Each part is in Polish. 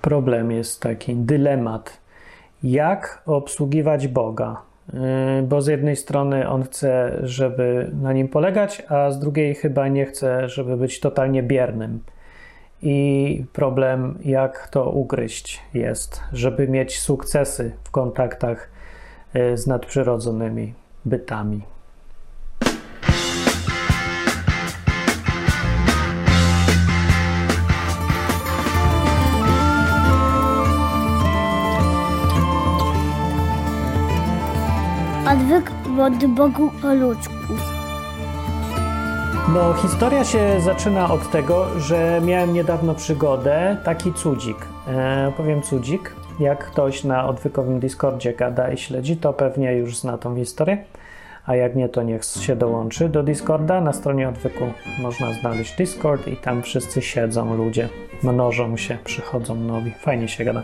problem jest taki, dylemat. Jak obsługiwać Boga? Yy, bo z jednej strony on chce, żeby na nim polegać, a z drugiej chyba nie chce, żeby być totalnie biernym. I problem, jak to ugryźć, jest, żeby mieć sukcesy w kontaktach yy, z nadprzyrodzonymi bytami. Od Bogu o ludzku. No, historia się zaczyna od tego, że miałem niedawno przygodę, taki cudzik. E, powiem cudzik. Jak ktoś na odwykowym Discordzie gada i śledzi, to pewnie już zna tą historię. A jak nie, to niech się dołączy do Discorda. Na stronie odwyku można znaleźć Discord i tam wszyscy siedzą ludzie, mnożą się, przychodzą nowi. Fajnie się gada.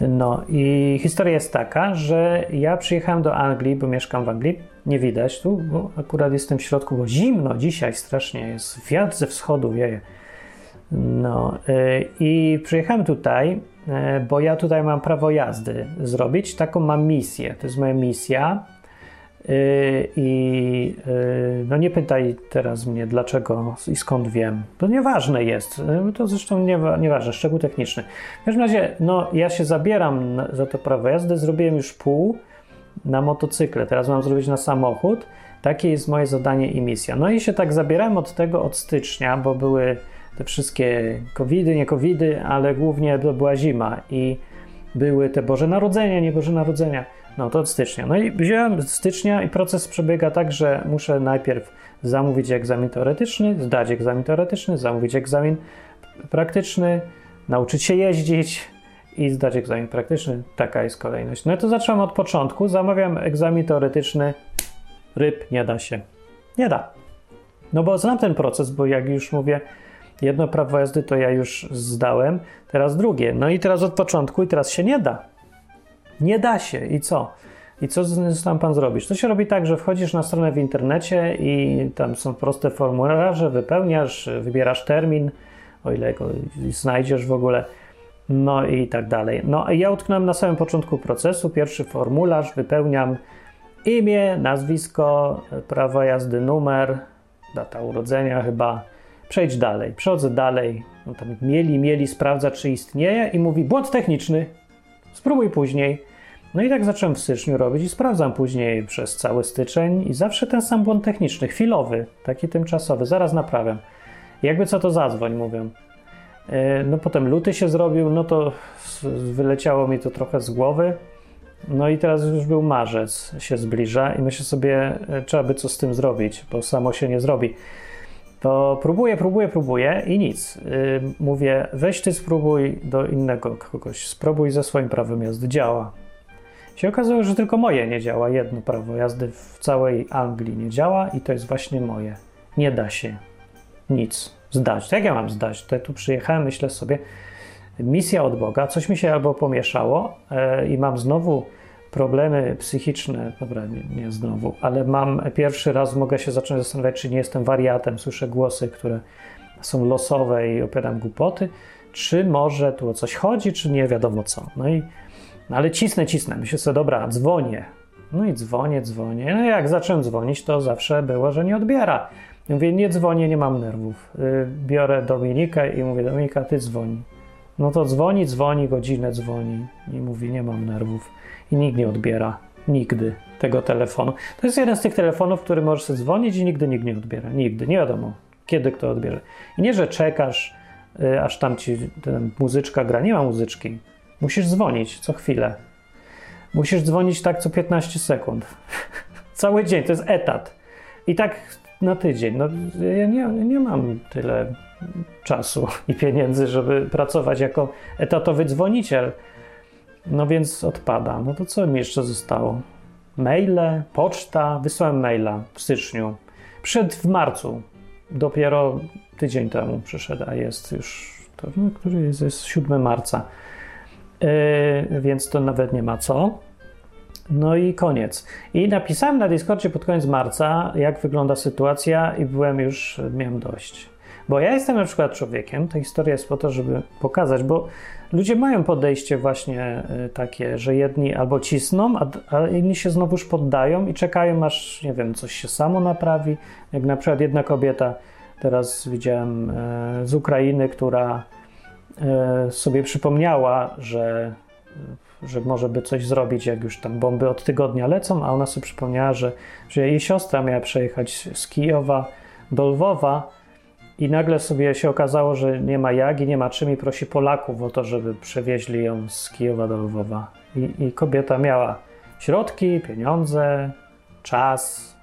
No i historia jest taka, że ja przyjechałem do Anglii, bo mieszkam w Anglii. Nie widać tu, bo akurat jestem w środku, bo zimno dzisiaj strasznie jest. Wiatr ze wschodu wieje. No y, i przyjechałem tutaj, y, bo ja tutaj mam prawo jazdy zrobić. Taką mam misję. To jest moja misja. Y, I no nie pytaj teraz mnie dlaczego i skąd wiem. To nieważne jest. To zresztą nie, nieważne, szczegół techniczny. W każdym razie, no ja się zabieram za to prawo jazdy. Zrobiłem już pół na motocykle. Teraz mam zrobić na samochód. Takie jest moje zadanie i misja. No i się tak zabierałem od tego od stycznia, bo były te wszystkie covidy, nie covidy, ale głównie to była zima i były te Boże Narodzenia, nie Boże Narodzenia. No to od stycznia. No i wziąłem stycznia i proces przebiega tak, że muszę najpierw zamówić egzamin teoretyczny, zdać egzamin teoretyczny, zamówić egzamin praktyczny, nauczyć się jeździć i zdać egzamin praktyczny. Taka jest kolejność. No to zacząłem od początku. Zamawiam egzamin teoretyczny. Ryb nie da się. Nie da. No bo znam ten proces, bo jak już mówię, jedno prawo jazdy to ja już zdałem, teraz drugie. No i teraz od początku i teraz się nie da. Nie da się. I co? I co tam pan zrobić? To się robi tak, że wchodzisz na stronę w internecie i tam są proste formularze, wypełniasz, wybierasz termin, o ile go znajdziesz w ogóle, no i tak dalej. No ja utknąłem na samym początku procesu, pierwszy formularz, wypełniam imię, nazwisko, prawo jazdy, numer, data urodzenia chyba, przejdź dalej. Przechodzę dalej, no tam mieli, mieli, sprawdza czy istnieje i mówi błąd techniczny, spróbuj później. No i tak zacząłem w styczniu robić i sprawdzam później przez cały styczeń i zawsze ten sam błąd techniczny, chwilowy, taki tymczasowy, zaraz naprawiam. Jakby co to zadzwoń, mówią. E, no potem luty się zrobił, no to wyleciało mi to trochę z głowy. No i teraz już był marzec, się zbliża i myślę sobie, e, trzeba by co z tym zrobić, bo samo się nie zrobi. To próbuję, próbuję, próbuję i nic. Yy, mówię, weź ty spróbuj do innego kogoś, spróbuj ze swoim prawem jazdy, działa. Się okazało, że tylko moje nie działa, jedno prawo jazdy w całej Anglii nie działa i to jest właśnie moje. Nie da się nic zdać. Jak ja mam zdać? To ja tu przyjechałem, myślę sobie, misja od Boga, coś mi się albo pomieszało yy, i mam znowu problemy psychiczne, dobra, nie, nie, znowu, ale mam pierwszy raz mogę się zacząć zastanawiać, czy nie jestem wariatem, słyszę głosy, które są losowe i opowiadam głupoty, czy może tu o coś chodzi, czy nie wiadomo co. No i, no ale cisnę, cisnę, myślę sobie, dobra, dzwonię. No i dzwonię, dzwonię. No jak zacząłem dzwonić, to zawsze było, że nie odbiera. Mówię, nie dzwonię, nie mam nerwów. Y, biorę Dominikę i mówię, Dominika, ty dzwoni. No to dzwoni, dzwoni, godzinę dzwoni i mówi, nie mam nerwów i nikt nie odbiera nigdy tego telefonu. To jest jeden z tych telefonów, który możesz dzwonić i nigdy nikt nie odbiera. Nigdy. Nie wiadomo, kiedy kto odbierze. I nie, że czekasz, y, aż tam ci muzyczka gra. Nie ma muzyczki. Musisz dzwonić co chwilę. Musisz dzwonić tak co 15 sekund. Cały dzień. To jest etat. I tak na tydzień. No, ja nie, nie mam tyle czasu i pieniędzy, żeby pracować jako etatowy dzwoniciel. No więc odpada. No to co mi jeszcze zostało? Maile, poczta. Wysłałem maila w styczniu. Przed w marcu. Dopiero tydzień temu przyszedł, a jest już, to, no, który jest, jest 7 marca. Yy, więc to nawet nie ma co. No i koniec. I napisałem na Discordzie pod koniec marca, jak wygląda sytuacja, i byłem już, miałem dość. Bo ja jestem na przykład człowiekiem, ta historia jest po to, żeby pokazać, bo ludzie mają podejście właśnie y, takie, że jedni albo cisną, a, a inni się znowuż poddają i czekają, aż, nie wiem, coś się samo naprawi. Jak na przykład jedna kobieta, teraz widziałem e, z Ukrainy, która sobie przypomniała, że że może by coś zrobić, jak już tam bomby od tygodnia lecą, a ona sobie przypomniała, że, że jej siostra miała przejechać z Kijowa do Lwowa i nagle sobie się okazało, że nie ma jak i nie ma czym i prosi Polaków o to, żeby przewieźli ją z Kijowa do Lwowa. I, i kobieta miała środki, pieniądze, czas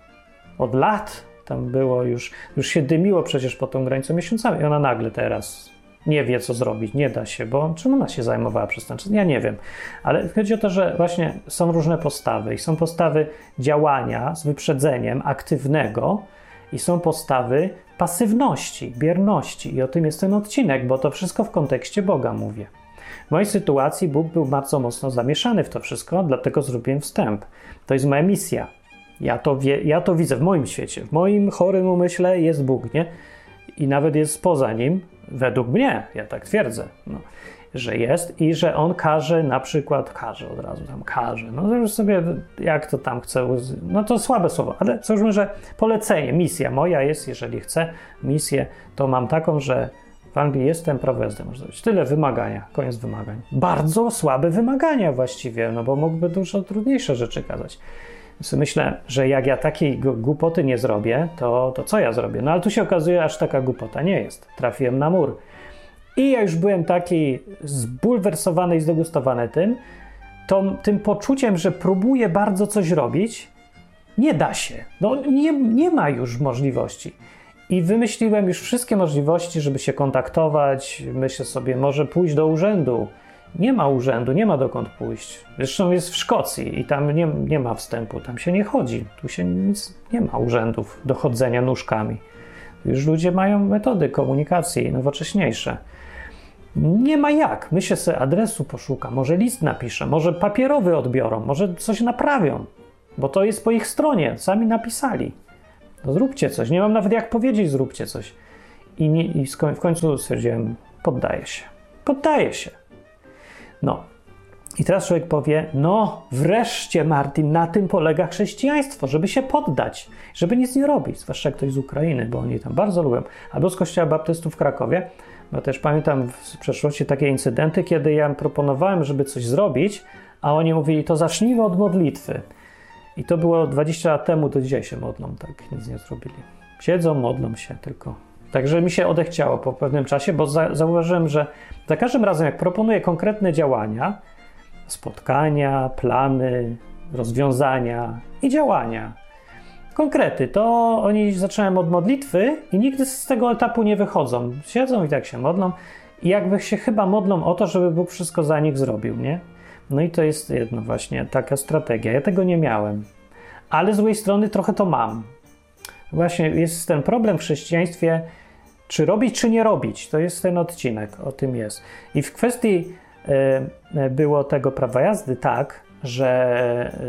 od lat. Tam było już, już się dymiło przecież po tą granicą miesiącami i ona nagle teraz nie wie, co zrobić, nie da się, bo czym ona się zajmowała przez ten czas? Ja nie wiem. Ale chodzi o to, że właśnie są różne postawy i są postawy działania z wyprzedzeniem aktywnego i są postawy pasywności, bierności. I o tym jest ten odcinek, bo to wszystko w kontekście Boga mówię. W mojej sytuacji Bóg był bardzo mocno zamieszany w to wszystko, dlatego zrobiłem wstęp. To jest moja misja. Ja to, wie, ja to widzę w moim świecie. W moim chorym umyśle jest Bóg, nie? I nawet jest poza nim, według mnie, ja tak twierdzę, no, że jest i że on każe, na przykład każe od razu tam każe. No już sobie jak to tam chce, no to słabe słowo, ale załóżmy, że polecenie, misja moja jest, jeżeli chcę misję, to mam taką, że w Anglii jestem, prawo jazdy można zrobić. Tyle wymagania, koniec wymagań. Bardzo słabe wymagania właściwie, no bo mógłby dużo trudniejsze rzeczy kazać. Myślę, że jak ja takiej głupoty nie zrobię, to, to co ja zrobię? No ale tu się okazuje, aż taka głupota nie jest. Trafiłem na mur. I ja już byłem taki zbulwersowany i zdegustowany tym, tym poczuciem, że próbuję bardzo coś robić, nie da się. No, nie, nie ma już możliwości. I wymyśliłem już wszystkie możliwości, żeby się kontaktować. Myślę sobie, może pójść do urzędu, nie ma urzędu, nie ma dokąd pójść. Zresztą jest w Szkocji i tam nie, nie ma wstępu, tam się nie chodzi. Tu się nic, nie ma urzędów do chodzenia nóżkami. Już ludzie mają metody komunikacji nowocześniejsze. Nie ma jak. Myślę sobie, adresu poszuka, może list napiszę, może papierowy odbiorą, może coś naprawią, bo to jest po ich stronie, sami napisali. No zróbcie coś. Nie mam nawet jak powiedzieć, zróbcie coś. I, nie, i w końcu stwierdziłem, poddaję się. Poddaję się. No. I teraz człowiek powie, no wreszcie Martin, na tym polega chrześcijaństwo, żeby się poddać, żeby nic nie robić, zwłaszcza ktoś z Ukrainy, bo oni tam bardzo lubią, albo z Kościoła Baptystów w Krakowie, bo też pamiętam w przeszłości takie incydenty, kiedy ja proponowałem, żeby coś zrobić, a oni mówili, to zacznijmy od modlitwy. I to było 20 lat temu, do dzisiaj się modlą, tak nic nie zrobili. Siedzą, modlą się tylko Także mi się odechciało po pewnym czasie, bo za, zauważyłem, że za każdym razem, jak proponuję konkretne działania, spotkania, plany, rozwiązania i działania, konkrety, to oni zaczynają od modlitwy i nigdy z tego etapu nie wychodzą. Siedzą i tak się modlą i jakby się chyba modlą o to, żeby Bóg wszystko za nich zrobił, nie? No i to jest jedno właśnie, taka strategia. Ja tego nie miałem. Ale z drugiej strony trochę to mam. Właśnie jest ten problem w chrześcijaństwie, czy robić, czy nie robić. To jest ten odcinek, o tym jest. I w kwestii y, było tego prawa jazdy tak, że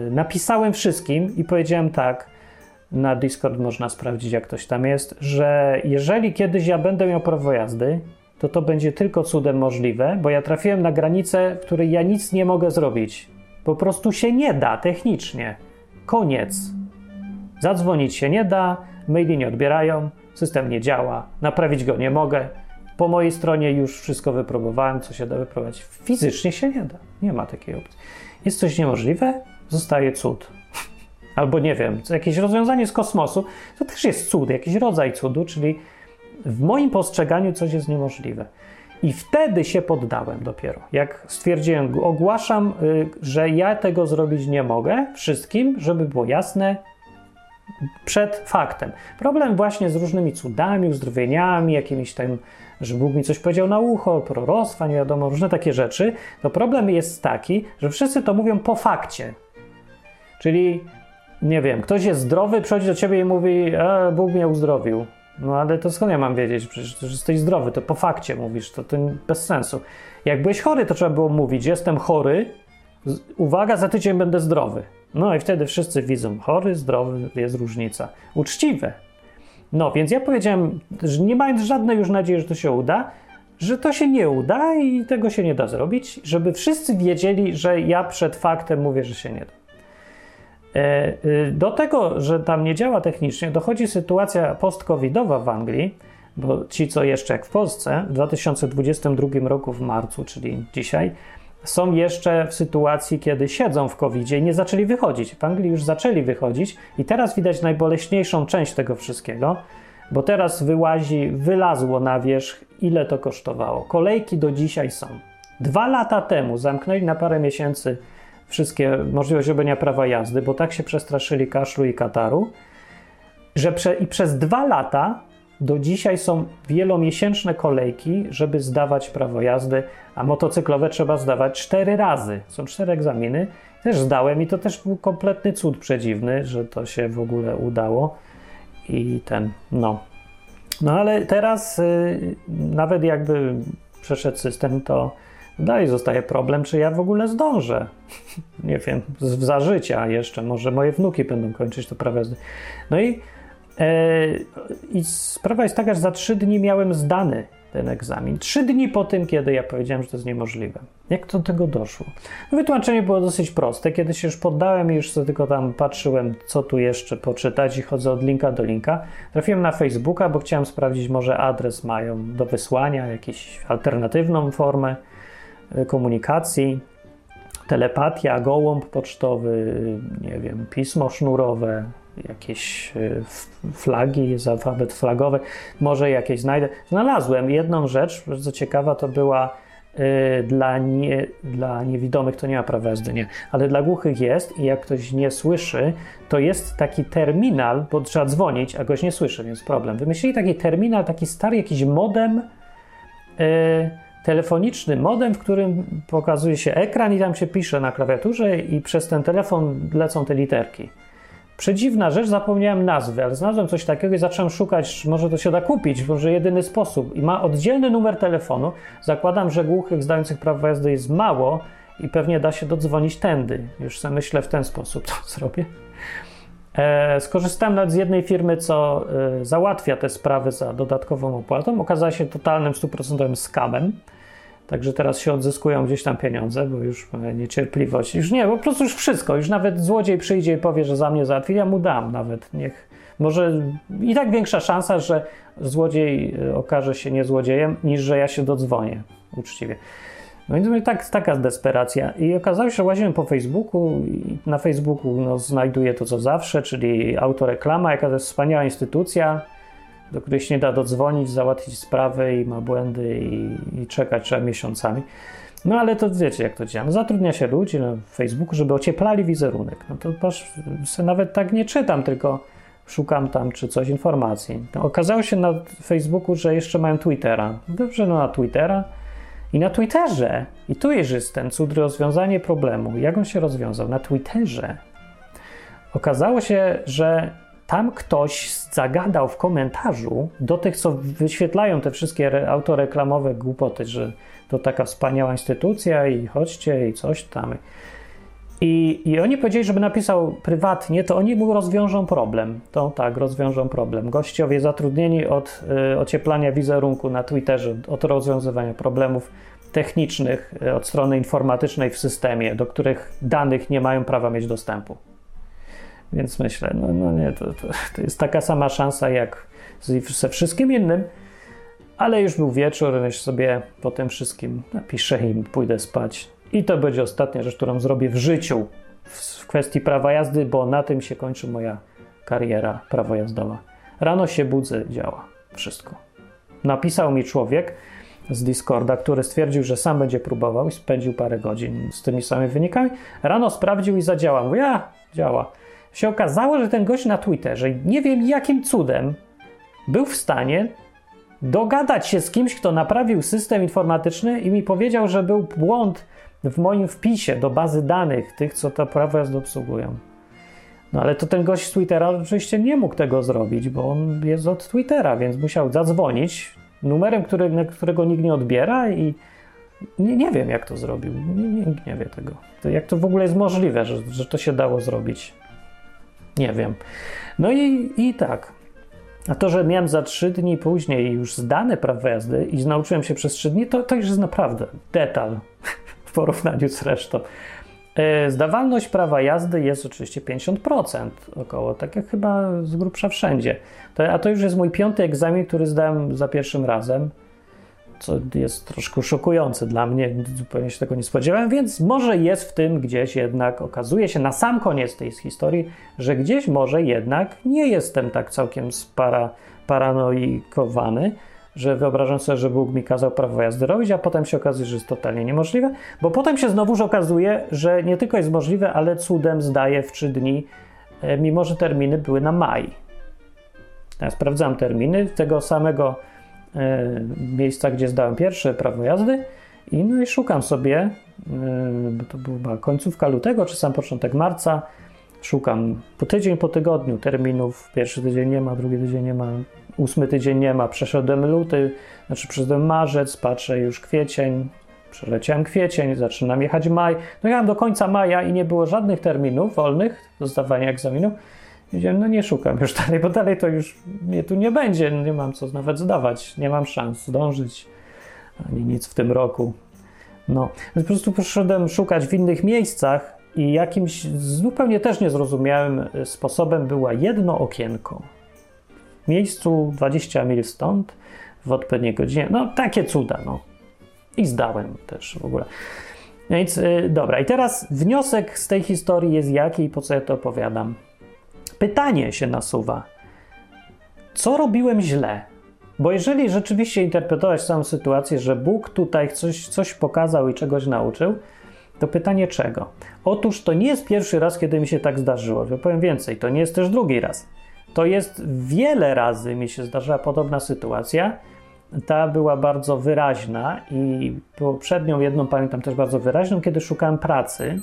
e, napisałem wszystkim i powiedziałem tak, na Discord można sprawdzić, jak ktoś tam jest, że jeżeli kiedyś ja będę miał prawo jazdy, to to będzie tylko cudem możliwe, bo ja trafiłem na granicę, w której ja nic nie mogę zrobić. Po prostu się nie da technicznie. Koniec. Zadzwonić się nie da, maili nie odbierają, system nie działa, naprawić go nie mogę. Po mojej stronie już wszystko wypróbowałem, co się da wyprowadzić. Fizycznie się nie da, nie ma takiej opcji. Jest coś niemożliwe, zostaje cud. Albo nie wiem, jakieś rozwiązanie z kosmosu, to też jest cud, jakiś rodzaj cudu, czyli w moim postrzeganiu coś jest niemożliwe. I wtedy się poddałem dopiero. Jak stwierdziłem, ogłaszam, y, że ja tego zrobić nie mogę wszystkim, żeby było jasne, przed faktem. Problem właśnie z różnymi cudami, uzdrowieniami, jakimiś tam, że Bóg mi coś powiedział na ucho, proroctwa, nie wiadomo, różne takie rzeczy, to problem jest taki, że wszyscy to mówią po fakcie. Czyli, nie wiem, ktoś jest zdrowy, przychodzi do ciebie i mówi, e, Bóg mnie uzdrowił. No ale to skąd ja mam wiedzieć? Przecież że jesteś zdrowy, to po fakcie mówisz, to, to bez sensu. Jak byłeś chory, to trzeba było mówić, jestem chory, uwaga, za tydzień będę zdrowy. No i wtedy wszyscy widzą, chory, zdrowy, jest różnica. Uczciwe. No, więc ja powiedziałem, że nie mając żadnej już nadziei, że to się uda, że to się nie uda i tego się nie da zrobić, żeby wszyscy wiedzieli, że ja przed faktem mówię, że się nie da. E, y, do tego, że tam nie działa technicznie, dochodzi sytuacja post-covidowa w Anglii, bo ci, co jeszcze jak w Polsce, w 2022 roku w marcu, czyli dzisiaj, są jeszcze w sytuacji, kiedy siedzą w covid i nie zaczęli wychodzić. W Anglii już zaczęli wychodzić i teraz widać najboleśniejszą część tego wszystkiego, bo teraz wyłazi, wylazło na wierzch, ile to kosztowało. Kolejki do dzisiaj są. Dwa lata temu zamknęli na parę miesięcy wszystkie możliwości robienia prawa jazdy, bo tak się przestraszyli kaszlu i kataru, że prze, i przez dwa lata do dzisiaj są wielomiesięczne kolejki, żeby zdawać prawo jazdy, a motocyklowe trzeba zdawać cztery razy. Są cztery egzaminy. Też zdałem i to też był kompletny cud przedziwny, że to się w ogóle udało. I ten, no. No ale teraz y, nawet jakby przeszedł system, to dalej zostaje problem, czy ja w ogóle zdążę. Nie wiem, za życia jeszcze, może moje wnuki będą kończyć to prawo jazdy. No i I sprawa jest taka, że za trzy dni miałem zdany ten egzamin. Trzy dni po tym, kiedy ja powiedziałem, że to jest niemożliwe. Jak to do tego doszło? No, wytłumaczenie było dosyć proste. Kiedy się już poddałem i już sobie tylko tam patrzyłem, co tu jeszcze poczytać i chodzę od linka do linka, trafiłem na Facebooka, bo chciałem sprawdzić, może adres mają do wysłania, jakąś alternatywną formę e, komunikacji, telepatia, gołąb pocztowy, nie wiem, pismo sznurowe, jakieś e, flagi, alfabet flagowy, może jakieś znajdę. Znalazłem jedną rzecz, bardzo ciekawa, to była y, dla, nie, dla niewidomych to nie ma prawa jazdy, nie, ale dla głuchych jest i jak ktoś nie słyszy, to jest taki terminal, bo trzeba dzwonić, a goś nie słyszy, więc problem. Wymyślili taki terminal, taki stary jakiś modem y, telefoniczny modem, w którym pokazuje się ekran i tam się pisze na klawiaturze i przez ten telefon lecą te literki. Przedziwna rzecz, zapomniałem nazwy, ale znalazłem coś takiego i zacząłem szukać, może to się da kupić, może jedyny sposób. I ma oddzielny numer telefonu. Zakładam, że głuchych zdających prawo jazdy jest mało i pewnie da się dodzwonić tędy. Już sobie myślę w ten sposób to zrobię. E, skorzystałem nawet z jednej firmy, co e, załatwia te sprawy za dodatkową opłatą. Okazała się totalnym, stuprocentowym skamem. Także teraz się odzyskują gdzieś tam pieniądze, bo już niecierpliwość. Już nie, po prostu już wszystko. Już nawet złodziej przyjdzie i powie, że za mnie załatwi, ja mu dam nawet. Niech, może i tak większa szansa, że złodziej e, okaże się nie złodziejem, niż że ja się dodzwonię uczciwie. No więc tak, taka desperacja. I okazało się, że łaziłem po Facebooku i na Facebooku no, znajduję to co zawsze, czyli autoreklama, jaka to jest wspaniała instytucja, do której się nie da dodzwonić, załatwić sprawy i ma błędy i, i czekać trzeba miesiącami. No ale to wiecie, jak to działa. No, zatrudnia się ludzi na Facebooku, żeby ocieplali wizerunek. No to patrz, nawet tak nie czytam, tylko szukam tam czy coś informacji. No, okazało się na Facebooku, że jeszcze mają Twittera. Dobrze, no na Twittera. I na Twitterze, i tu jest ten cud rozwiązanie problemu. Jak on się rozwiązał? Na Twitterze okazało się, że tam ktoś zagadał w komentarzu do tych, co wyświetlają te wszystkie autoreklamowe głupoty, że to taka wspaniała instytucja i chodźcie i coś tam. I, I oni powiedzieli, żeby napisał prywatnie, to oni mu rozwiążą problem. To tak, rozwiążą problem. Gościowie zatrudnieni od y, ocieplania wizerunku na Twitterze, od rozwiązywania problemów technicznych y, od strony informatycznej w systemie, do których danych nie mają prawa mieć dostępu. Więc myślę, no, no nie, to, to, to jest taka sama szansa jak ze wszystkim innym, ale już był wieczór, myślę sobie po tym wszystkim napiszę im, pójdę spać. I to będzie ostatnia rzecz, którą zrobię w życiu w kwestii prawa jazdy, bo na tym się kończy moja kariera prawojazdowa. Rano się budzę, działa wszystko. Napisał mi człowiek z Discorda, który stwierdził, że sam będzie próbował i spędził parę godzin z tymi samymi wynikami. Rano sprawdził i zadziałał. Mówię, a, działa się okazało, że ten gość na Twitterze, nie wiem jakim cudem, był w stanie dogadać się z kimś, kto naprawił system informatyczny i mi powiedział, że był błąd w moim wpisie do bazy danych tych, co to prawo jazdy obsługują. No ale to ten gość z Twittera oczywiście nie mógł tego zrobić, bo on jest od Twittera, więc musiał zadzwonić numerem, który, którego nikt nie odbiera i nie, nie wiem, jak to zrobił. Nikt nie, nie wie tego. To jak to w ogóle jest możliwe, że, że to się dało zrobić. Nie wiem. No i, i tak. A to, że miałem za trzy dni później już zdane prawo jazdy i nauczyłem się przez trzy dni, to, to już jest naprawdę detal w porównaniu z resztą. E, zdawalność prawa jazdy jest oczywiście 50% około, tak jak chyba z grubsza wszędzie. To, a to już jest mój piąty egzamin, który zdałem za pierwszym razem, co jest troszkę szokujące dla mnie, zupełnie się tego nie spodziewałem, więc może jest w tym gdzieś jednak, okazuje się na sam koniec tej historii, że gdzieś może jednak nie jestem tak całkiem spara, paranoikowany, że wyobrażam sobie, że Bóg mi kazał prawo jazdy robić, a potem się okazuje, że jest totalnie niemożliwe, bo potem się znowuż okazuje, że nie tylko jest możliwe, ale cudem zdaje w trzy dni, e, mimo że terminy były na maj. Ja sprawdzam terminy tego samego miejsca, gdzie zdałem pierwsze prawo jazdy i no i szukam sobie, e, bo to była końcówka lutego, czy sam początek marca, szukam po tydzień po tygodniu terminów, pierwszy tydzień nie ma, drugi tydzień nie ma, ósmy tydzień nie ma, przeszedłem luty, znaczy przeszedłem marzec, patrzę już kwiecień, przeleciałem kwiecień, zaczynam jechać maj. No jechałem do końca maja i nie było żadnych terminów wolnych do zdawania egzaminu. Wiedziałem, no nie szukam już dalej, bo dalej to już mnie tu nie będzie, nie mam co nawet zdawać, nie mam szans zdążyć, ani nic w tym roku. No, więc po prostu poszedłem szukać w innych miejscach i jakimś zupełnie też niezrozumiałym sposobem była jedno okienko w miejscu 20 mil stąd, w odpowiedniej godzinie. No, takie cuda, no. I zdałem też w ogóle. No więc, yy, dobra, i teraz wniosek z tej historii jest jaki i po co ja to opowiadam? Pytanie się nasuwa. Co robiłem źle? Bo jeżeli rzeczywiście interpretować całą sytuację, że Bóg tutaj coś, coś pokazał i czegoś nauczył, to pytanie czego? Otóż to nie jest pierwszy raz, kiedy mi się tak zdarzyło. Ja powiem więcej, to nie jest też drugi raz to jest wiele razy mi się zdarzyła podobna sytuacja. Ta była bardzo wyraźna i poprzednią jedną pamiętam też bardzo wyraźną, kiedy szukałem pracy.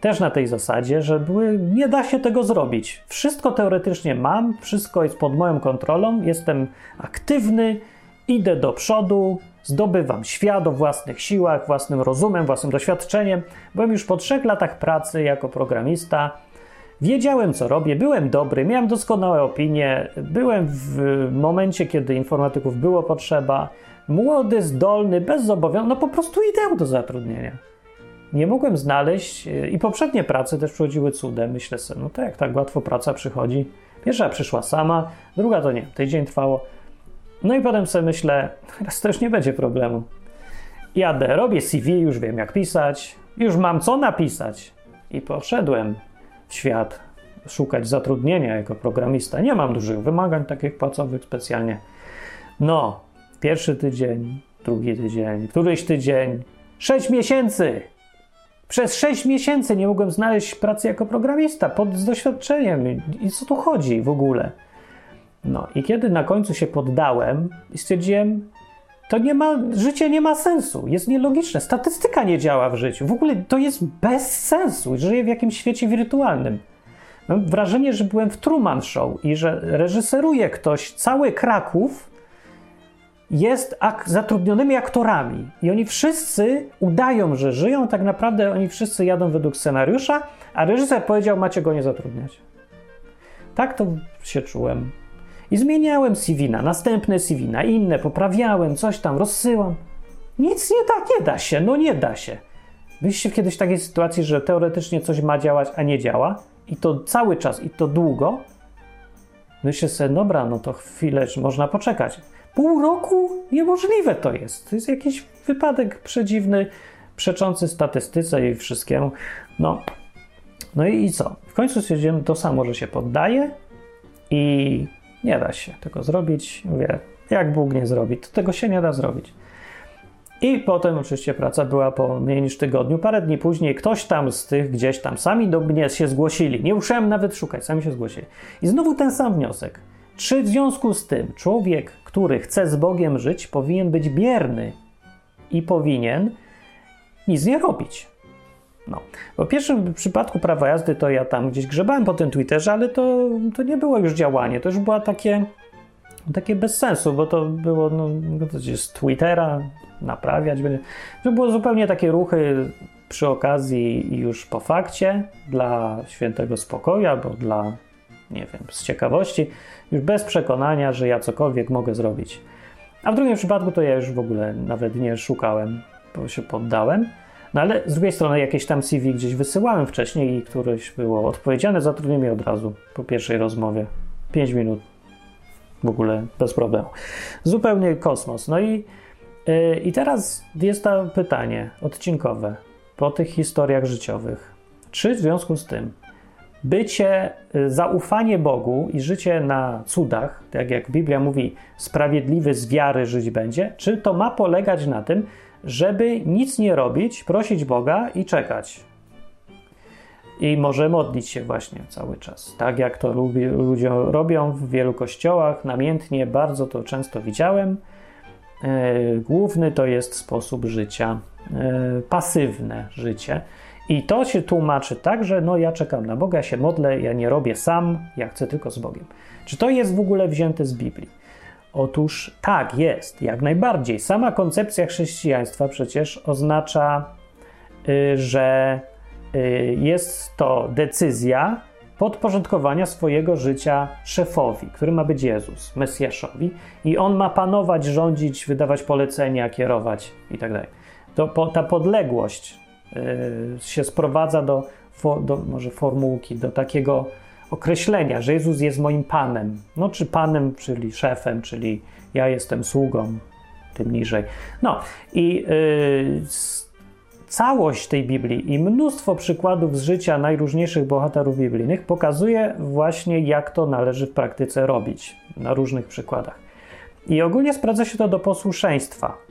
Też na tej zasadzie, że były, nie da się tego zrobić. Wszystko teoretycznie mam, wszystko jest pod moją kontrolą, jestem aktywny, idę do przodu, zdobywam świat o własnych siłach, własnym rozumem, własnym doświadczeniem. Byłem już po trzech latach pracy jako programista Wiedziałem, co robię, byłem dobry, miałem doskonałe opinie, byłem w momencie, kiedy informatyków było potrzeba, młody, zdolny, bez zobowiązań, no po prostu idę do zatrudnienia. Nie mogłem znaleźć e, i poprzednie prace też przychodziły cudem. Myślę sobie, no tak, tak łatwo praca przychodzi. Pierwsza przyszła sama, druga to nie, tydzień trwało. No i potem sobie myślę, teraz to już nie będzie problemu. Jadę, robię CV, już wiem jak pisać, już mam co napisać. I poszedłem w świat, szukać zatrudnienia jako programista. Nie mam dużych wymagań takich płacowych specjalnie. No, pierwszy tydzień, drugi tydzień, któryś tydzień, sześć miesięcy. Przez sześć miesięcy nie mogłem znaleźć pracy jako programista pod, z doświadczeniem. I co tu chodzi w ogóle? No i kiedy na końcu się poddałem i stwierdziłem, to nie ma, życie nie ma sensu, jest nielogiczne, statystyka nie działa w życiu, w ogóle to jest bez sensu, żyję w jakimś świecie wirtualnym. Mam wrażenie, że byłem w Truman Show i że reżyseruje ktoś cały Kraków jest ak zatrudnionymi aktorami i oni wszyscy udają, że żyją, tak naprawdę oni wszyscy jadą według scenariusza, a reżyser powiedział, macie go nie zatrudniać. Tak to się czułem. I zmieniałem CV na następne CV, na inne, poprawiałem, coś tam, rozsyłam. Nic nie da, nie da się, no nie da się. Byliście kiedyś w takiej sytuacji, że teoretycznie coś ma działać, a nie działa? I to cały czas, i to długo? Myślę sobie, dobra, no to chwilę, można poczekać. Pół roku? Niemożliwe to jest. To jest jakiś wypadek przedziwny, przeczący statystyce i wszystkiemu. No, no i, i co? W końcu stwierdziłem, to samo, że się poddaje i nie da się tego zrobić. Mówię, jak Bóg nie zrobi, to tego się nie da zrobić. I potem oczywiście praca była po mniej niż tygodniu. Parę dni później ktoś tam z tych gdzieś tam sami do mnie się zgłosili. Nie musiałem nawet szukać, sami się zgłosili. I znowu ten sam wniosek. Czy w związku z tym człowiek, który chce z Bogiem żyć, powinien być bierny i powinien nic nie robić? No. W pierwszym przypadku prawa jazdy to ja tam gdzieś grzebałem po tym Twitterze, ale to, to nie było już działanie, to już było takie, takie bez sensu, bo to było no, z Twittera naprawiać. To było zupełnie takie ruchy przy okazji już po fakcie dla świętego spokoju albo dla nie wiem, z ciekawości, już bez przekonania, że ja cokolwiek mogę zrobić. A w drugim przypadku to ja już w ogóle nawet nie szukałem, bo się poddałem. No ale z drugiej strony jakieś tam CV gdzieś wysyłałem wcześniej i któreś było odpowiedziane, zatrudnili mnie od razu po pierwszej rozmowie. 5 minut. W ogóle bez problemu. Zupełnie kosmos. No i, yy, i teraz jest to pytanie odcinkowe po tych historiach życiowych. Czy w związku z tym bycie, y, zaufanie Bogu i życie na cudach, tak jak Biblia mówi, sprawiedliwy z wiary żyć będzie, czy to ma polegać na tym, żeby nic nie robić, prosić Boga i czekać? I może modlić się właśnie cały czas. Tak jak to ludzie robią w wielu kościołach, namiętnie, bardzo to często widziałem. E, główny to jest sposób życia, e, pasywne życie. I to się tłumaczy tak, że no ja czekam na Boga, ja się modlę, ja nie robię sam, ja chcę tylko z Bogiem. Czy to jest w ogóle wzięte z Biblii? Otóż tak, jest, jak najbardziej. Sama koncepcja chrześcijaństwa przecież oznacza, y, że y, jest to decyzja podporządkowania swojego życia szefowi, który ma być Jezus, Mesjaszowi, i on ma panować, rządzić, wydawać polecenia, kierować itd. Tak to ta podległość się sprowadza do, do może formułki, do takiego określenia, że Jezus jest moim Panem. No, czy Panem, czyli szefem, czyli ja jestem sługą, tym niżej. No i yy, całość tej Biblii i mnóstwo przykładów z życia najróżniejszych bohaterów biblijnych pokazuje właśnie, jak to należy w praktyce robić na różnych przykładach. I ogólnie sprawdza się to do posłuszeństwa.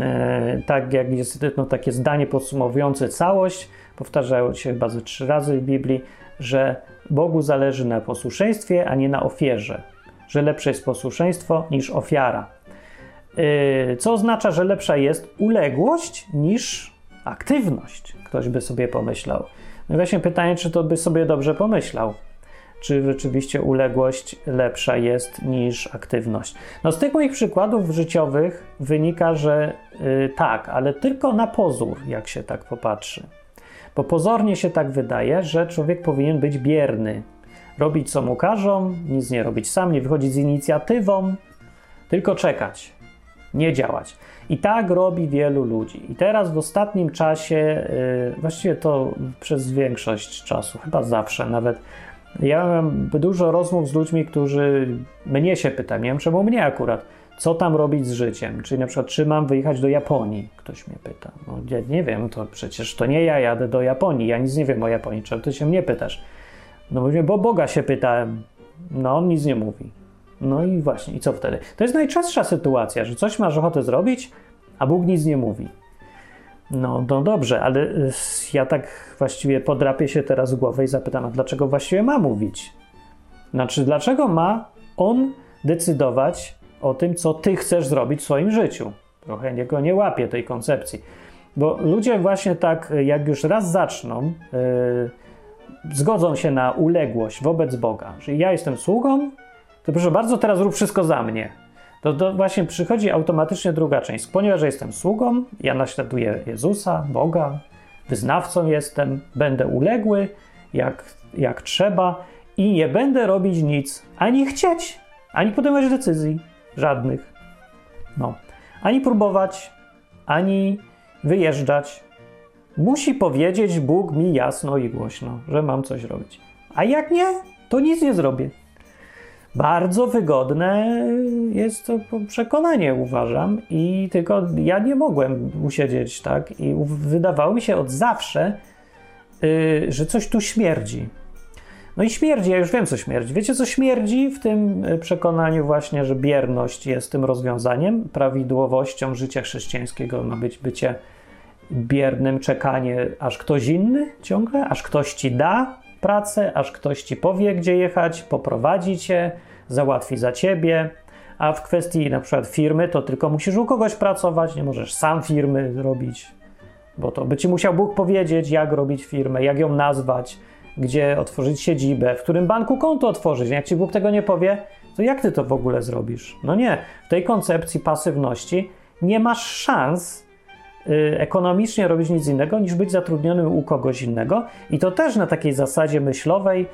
E, tak jak jest no, takie zdanie podsumowujące całość, powtarzają się chyba ze trzy razy w Biblii, że Bogu zależy na posłuszeństwie, a nie na ofierze, że lepsze jest posłuszeństwo niż ofiara. E, co oznacza, że lepsza jest uległość niż aktywność. Ktoś by sobie pomyślał. No i właśnie pytanie, czy to by sobie dobrze pomyślał czy rzeczywiście uległość lepsza jest niż aktywność. No z tych moich przykładów życiowych wynika, że yy, tak, ale tylko na pozór, jak się tak popatrzy. Bo pozornie się tak wydaje, że człowiek powinien być bierny, robić co mu każą, nic nie robić sam, nie wychodzić z inicjatywą, tylko czekać, nie działać. I tak robi wielu ludzi. I teraz w ostatnim czasie, yy, właściwie to przez większość czasu, chyba zawsze nawet, ja mam dużo rozmów z ludźmi, którzy mnie się pytają, nie wiem czemu mnie akurat, co tam robić z życiem? Czyli na przykład, czy mam wyjechać do Japonii? Ktoś mnie pyta. No ja nie wiem, to przecież to nie ja jadę do Japonii, ja nic nie wiem o Japonii, czemu ty się mnie pytasz? No mówię, bo Boga się pytałem. No on nic nie mówi. No i właśnie, i co wtedy? To jest najczęstsza sytuacja, że coś masz ochotę zrobić, a Bóg nic nie mówi. No, no dobrze, ale y, ja tak właściwie podrapię się teraz głowę i zapytam, a dlaczego właściwie ma mówić? Znaczy, dlaczego ma on decydować o tym, co ty chcesz zrobić w swoim życiu? Trochę niego nie łapię tej koncepcji. Bo ludzie właśnie tak, jak już raz zaczną, yy, zgodzą się na uległość wobec Boga, że ja jestem sługą, to proszę bardzo, teraz rób wszystko za mnie to, to właśnie przychodzi automatycznie druga część. Ponieważ jestem sługą, ja naśladuję Jezusa, Boga, wyznawcą jestem, będę uległy jak, jak trzeba i nie będę robić nic, ani chcieć, ani podejmować decyzji żadnych. No. Ani próbować, ani wyjeżdżać. Musi powiedzieć Bóg mi jasno i głośno, że mam coś robić. A jak nie, to nic nie zrobię. Bardzo wygodne jest to przekonanie, uważam, i tylko ja nie mogłem usiedzieć tak, i wydawało mi się od zawsze, yy, że coś tu śmierdzi. No i śmierdzi, ja już wiem, co śmierdzi. Wiecie, co śmierdzi w tym y, przekonaniu, właśnie, że bierność jest tym rozwiązaniem, prawidłowością życia chrześcijańskiego ma być bycie biernym, czekanie, aż ktoś inny ciągle, aż ktoś ci da, pracę, aż ktoś ci powie, gdzie jechać, poprowadzi cię, załatwi za ciebie. A w kwestii na przykład firmy, to tylko musisz u kogoś pracować, nie możesz sam firmy robić, bo to by ci musiał Bóg powiedzieć, jak robić firmę, jak ją nazwać, gdzie otworzyć siedzibę, w którym banku konto otworzyć. Jak ci Bóg tego nie powie, to jak ty to w ogóle zrobisz? No nie, w tej koncepcji pasywności nie masz szans ekonomicznie robić nic innego niż być zatrudnionym u kogoś innego. I to też na takiej zasadzie myślowej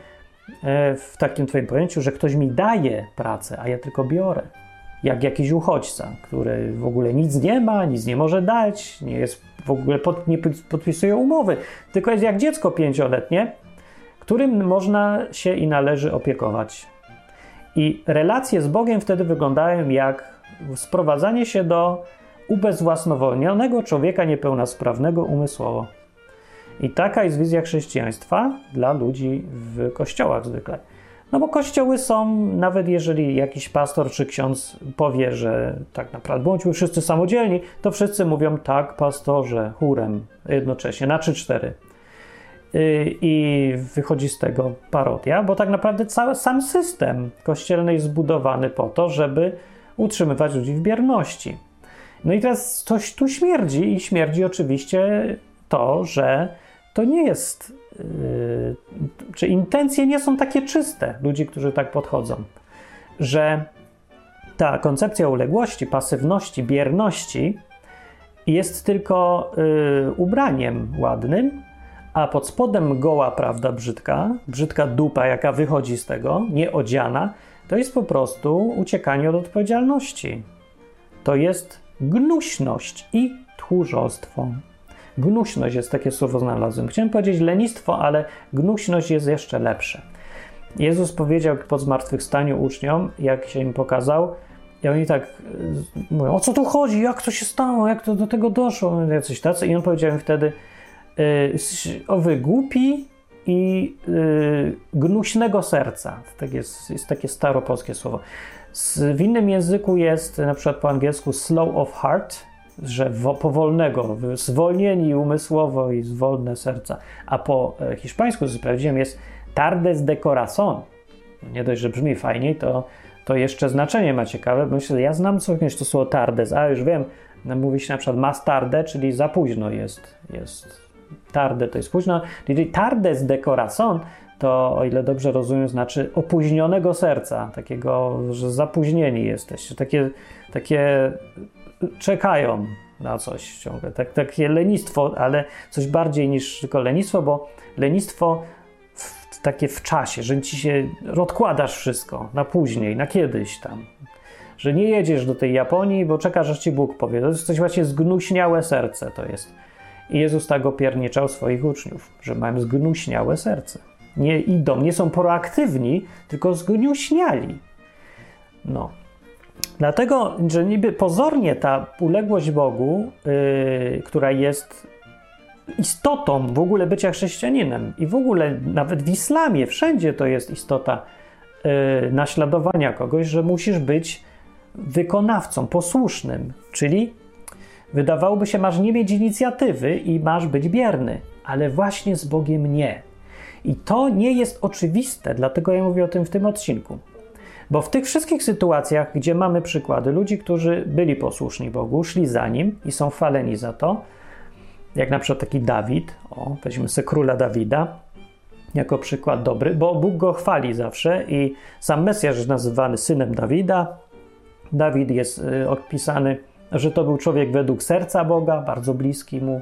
e, w takim Twoim pojęciu, że ktoś mi daje pracę, a ja tylko biorę. Jak jakiś uchodźca, który w ogóle nic nie ma, nic nie może dać, nie jest w ogóle pod, nie podpisuje umowy, tylko jest jak dziecko pięcioletnie, którym można się i należy opiekować. I relacje z Bogiem wtedy wyglądają jak sprowadzanie się do ubezwłasnowolnionego człowieka niepełnosprawnego umysłowo. I taka jest wizja chrześcijaństwa dla ludzi w kościołach zwykle. No bo kościoły są, nawet jeżeli jakiś pastor czy ksiądz powie, że tak naprawdę bądźmy wszyscy samodzielni, to wszyscy mówią tak, pastorze, chórem, jednocześnie, na 3-4. Y, I wychodzi z tego parodia, bo tak naprawdę cały sam system kościelny jest zbudowany po to, żeby utrzymywać ludzi w bierności. No i teraz coś tu śmierdzi, i śmierdzi oczywiście to, że to nie jest, yy, czy intencje nie są takie czyste ludzi, którzy tak podchodzą, że ta koncepcja uległości, pasywności, bierności jest tylko yy, ubraniem ładnym, a pod spodem goła prawda brzydka, brzydka dupa, jaka wychodzi z tego, nieodziana, to jest po prostu uciekanie od odpowiedzialności. To jest gnuśność i tchórzostwo. Gnuśność jest takie słowo znalazłem. Chciałem powiedzieć lenistwo, ale gnuśność jest jeszcze lepsze. Jezus powiedział po zmartwychwstaniu uczniom, jak się im pokazał, i oni tak y, mówią, o co tu chodzi, jak to się stało, jak to do tego doszło, jacyś tacy. I on powiedział im wtedy, y, o wy głupi i yy, gnuśnego serca. Tak jest, jest takie staropolskie słowo. W innym języku jest na przykład po angielsku slow of heart, że powolnego, zwolnieni umysłowo i zwolne serca. A po e, hiszpańsku, co sprawdziłem, jest tardes de corazón. Nie dość, że brzmi fajniej, to, to jeszcze znaczenie ma ciekawe. Myślę, że ja znam coś to słowo tardes, a już wiem, no, mówi się na przykład mas tarde, czyli za późno jest, jest tarde to jest późno. Czyli tardes de corazón to, o ile dobrze rozumiem, znaczy opóźnionego serca, takiego, że zapóźnieni jesteście, takie, takie czekają na coś ciągle, tak, takie lenistwo, ale coś bardziej niż tylko lenistwo, bo lenistwo w, takie w czasie, że ci się odkładasz wszystko na później, na kiedyś tam, że nie jedziesz do tej Japonii, bo czekasz, aż ci Bóg powie. To jest coś właśnie zgnuśniałe serce to jest. I Jezus tak opierniczał swoich uczniów, że mają zgnuśniałe serce nie idą, nie są proaktywni, tylko zgniuśniali. No. Dlatego, że niby pozornie ta uległość Bogu, yy, która jest istotą w ogóle bycia chrześcijaninem i w ogóle nawet w islamie, wszędzie to jest istota yy, naśladowania kogoś, że musisz być wykonawcą, posłusznym, czyli wydawałoby się, masz nie mieć inicjatywy i masz być bierny, ale właśnie z Bogiem nie. I to nie jest oczywiste, dlatego ja mówię o tym w tym odcinku. Bo w tych wszystkich sytuacjach, gdzie mamy przykłady ludzi, którzy byli posłuszni Bogu, szli za nim i są chwaleni za to, jak na przykład taki Dawid, o, weźmy sobie króla Dawida, jako przykład dobry, bo Bóg go chwali zawsze i sam Mesjasz jest nazywany synem Dawida. Dawid jest y, opisany, że to był człowiek według serca Boga, bardzo bliski mu,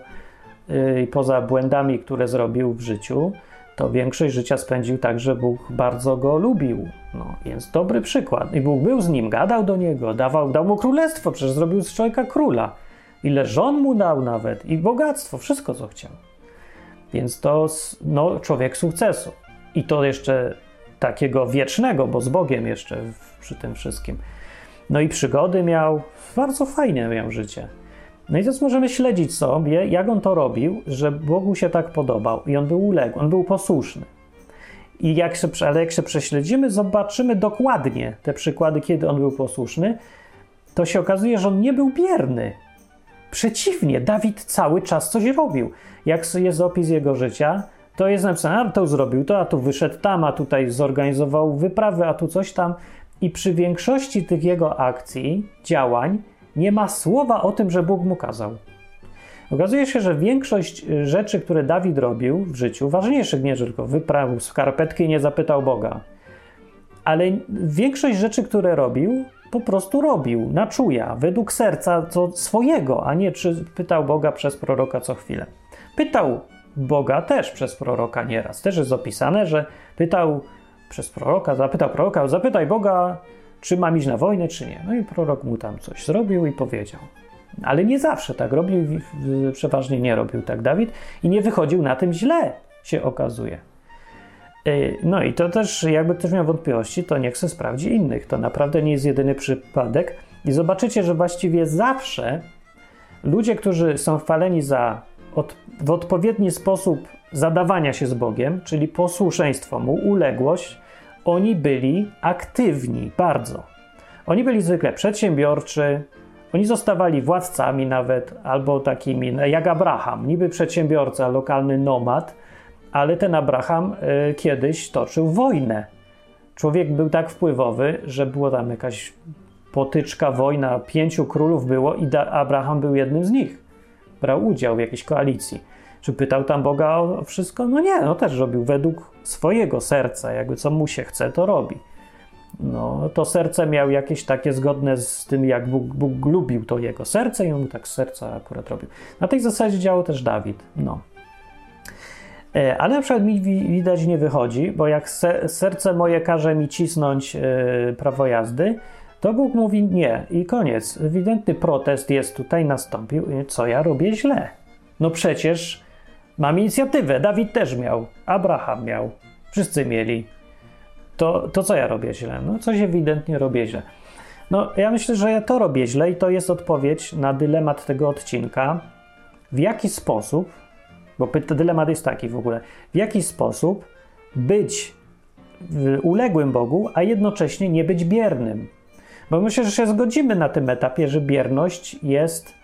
y, poza błędami, które zrobił w życiu to większość życia spędził tak, że Bóg bardzo go lubił. No, więc dobry przykład. I Bóg był z nim, gadał do niego, dawał, dał mu królestwo, przecież zrobił z człowieka króla. Ile żon mu dał nawet i bogactwo, wszystko co chciał. Więc to no, człowiek sukcesu. I to jeszcze takiego wiecznego, bo z Bogiem jeszcze przy tym wszystkim. No i przygody miał, bardzo fajne miał życie. No i teraz możemy śledzić sobie, jak on to robił, że Bogu się tak podobał i on był uległy, on był posłuszny. I jak się, ale jak się prześledzimy, zobaczymy dokładnie te przykłady, kiedy on był posłuszny, to się okazuje, że on nie był bierny. Przeciwnie, Dawid cały czas coś robił. Jak jest opis jego życia, to jest napisane, a to zrobił to, a tu wyszedł tam, a tutaj zorganizował wyprawy, a tu coś tam. I przy większości tych jego akcji, działań, nie ma słowa o tym, że Bóg mu kazał. Okazuje się, że większość y, rzeczy, które Dawid robił w życiu, ważniejszych nie, tylko wyprawił skarpetki i nie zapytał Boga, ale większość rzeczy, które robił, po prostu robił na czuja, według serca co swojego, a nie czy pytał Boga przez proroka co chwilę. Pytał Boga też przez proroka nieraz. Też jest opisane, że pytał przez proroka, zapytał proroka, zapytaj Boga, czy mam iść na wojnę, czy nie. No i prorok mu tam coś zrobił i powiedział. Ale nie zawsze tak robił, przeważnie nie robił tak Dawid i nie wychodził na tym źle, się okazuje. Y, no i to też, jakby ktoś miał wątpliwości, to niech se sprawdzi innych. To naprawdę nie jest jedyny przypadek. I zobaczycie, że właściwie zawsze ludzie, którzy są chwaleni za od, w odpowiedni sposób zadawania się z Bogiem, czyli posłuszeństwo Mu, uległość, oni byli aktywni bardzo. Oni byli zwykle przedsiębiorczy, oni zostawali władcami nawet, albo takimi jak Abraham, niby przedsiębiorca, lokalny nomad, ale ten Abraham y, kiedyś toczył wojnę. Człowiek był tak wpływowy, że było tam jakaś potyczka, wojna, pięciu królów było i Abraham był jednym z nich. Brał udział w jakiejś koalicji. Czy pytał tam Boga o wszystko? No nie, no też robił według swojego serca, jakby co mu się chce, to robi. No, to serce miał jakieś takie zgodne z tym, jak Bóg, Bóg lubił to jego serce i on mu tak z serca akurat robił. Na tej zasadzie działał też Dawid. No. E, ale na przykład mi widać nie wychodzi, bo jak serce moje każe mi cisnąć e, prawo jazdy, to Bóg mówi nie i koniec. Ewidentny protest jest tutaj nastąpił, co ja robię źle. No przecież mam inicjatywę, Dawid też miał, Abraham miał, wszyscy mieli. To, to co ja robię źle? No coś ewidentnie robię źle. No ja myślę, że ja to robię źle i to jest odpowiedź na dylemat tego odcinka. W jaki sposób bo dylemat jest taki w ogóle. W jaki sposób być uległym Bogu, a jednocześnie nie być biernym? Bo myślę, że się zgodzimy na tym etapie, że bierność jest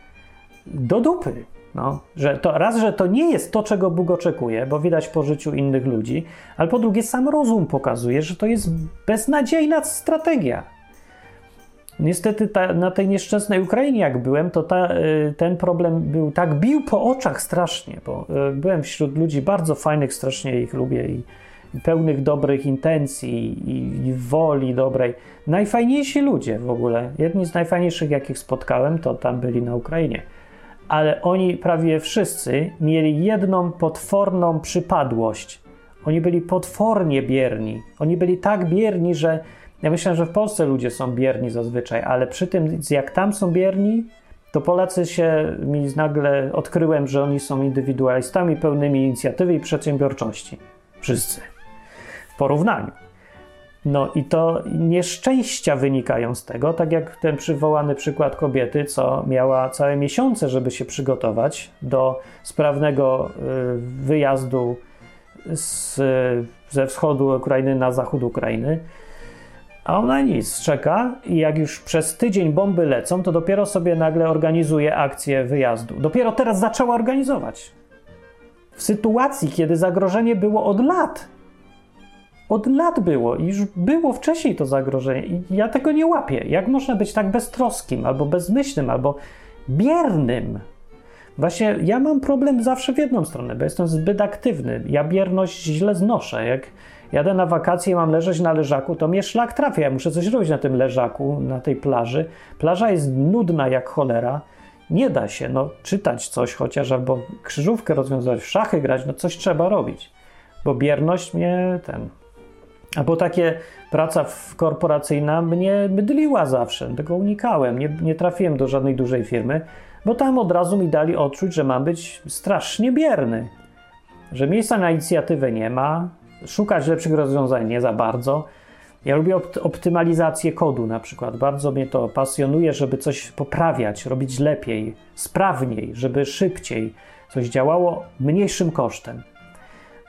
do dupy. No, że to, raz, że to nie jest to, czego Bóg oczekuje, bo widać po życiu innych ludzi, ale po drugie, sam rozum pokazuje, że to jest beznadziejna strategia. Niestety ta, na tej nieszczęsnej Ukrainie, jak byłem, to ta, y, ten problem był tak bił po oczach strasznie, bo y, byłem wśród ludzi bardzo fajnych, strasznie ich lubię i, i pełnych dobrych intencji i, i, woli dobrej. Najfajniejsi ludzie w ogóle, jedni z najfajniejszych, jakich spotkałem, to tam byli na Ukrainie. Ale oni prawie wszyscy mieli jedną potworną przypadłość. Oni byli potwornie bierni. Oni byli tak bierni, że ja myślę, że w Polsce ludzie są bierni zazwyczaj, ale przy tym, jak tam są bierni, to Polacy się mi nagle odkryłem, że oni są indywidualistami pełnymi inicjatywy i przedsiębiorczości. Wszyscy. W porównaniu. No i to nieszczęścia wynikają z tego, tak jak ten przywołany przykład kobiety, co miała całe miesiące, żeby się przygotować do sprawnego y, wyjazdu z, ze wschodu Ukrainy na zachód Ukrainy a ona nic, czeka i jak już przez tydzień bomby lecą, to dopiero sobie nagle organizuje akcję wyjazdu. Dopiero teraz zaczęła organizować. W sytuacji, kiedy zagrożenie było od lat. Od lat było i już było wcześniej to zagrożenie. I ja tego nie łapię. Jak można być tak beztroskim, albo bezmyślnym, albo biernym? Właśnie ja mam problem zawsze w jedną stronę, bo jestem zbyt aktywny. Ja bierność źle znoszę. Jak jadę na wakacje i mam leżeć na leżaku, to mnie szlak trafia. Ja muszę coś robić na tym leżaku, na tej plaży. Plaża jest nudna jak cholera. Nie da się no, czytać coś chociaż, albo krzyżówkę rozwiązywać, w szachy grać, no coś trzeba robić. Bo bierność mnie ten. Albo takie praca korporacyjna mnie mydliła zawsze, tego unikałem. Nie, nie trafiłem do żadnej dużej firmy, bo tam od razu mi dali odczuć, że mam być strasznie bierny. Że miejsca na inicjatywę nie ma, szukać lepszych rozwiązań nie za bardzo. Ja lubię optymalizację kodu na przykład. Bardzo mnie to pasjonuje, żeby coś poprawiać, robić lepiej, sprawniej, żeby szybciej coś działało mniejszym kosztem.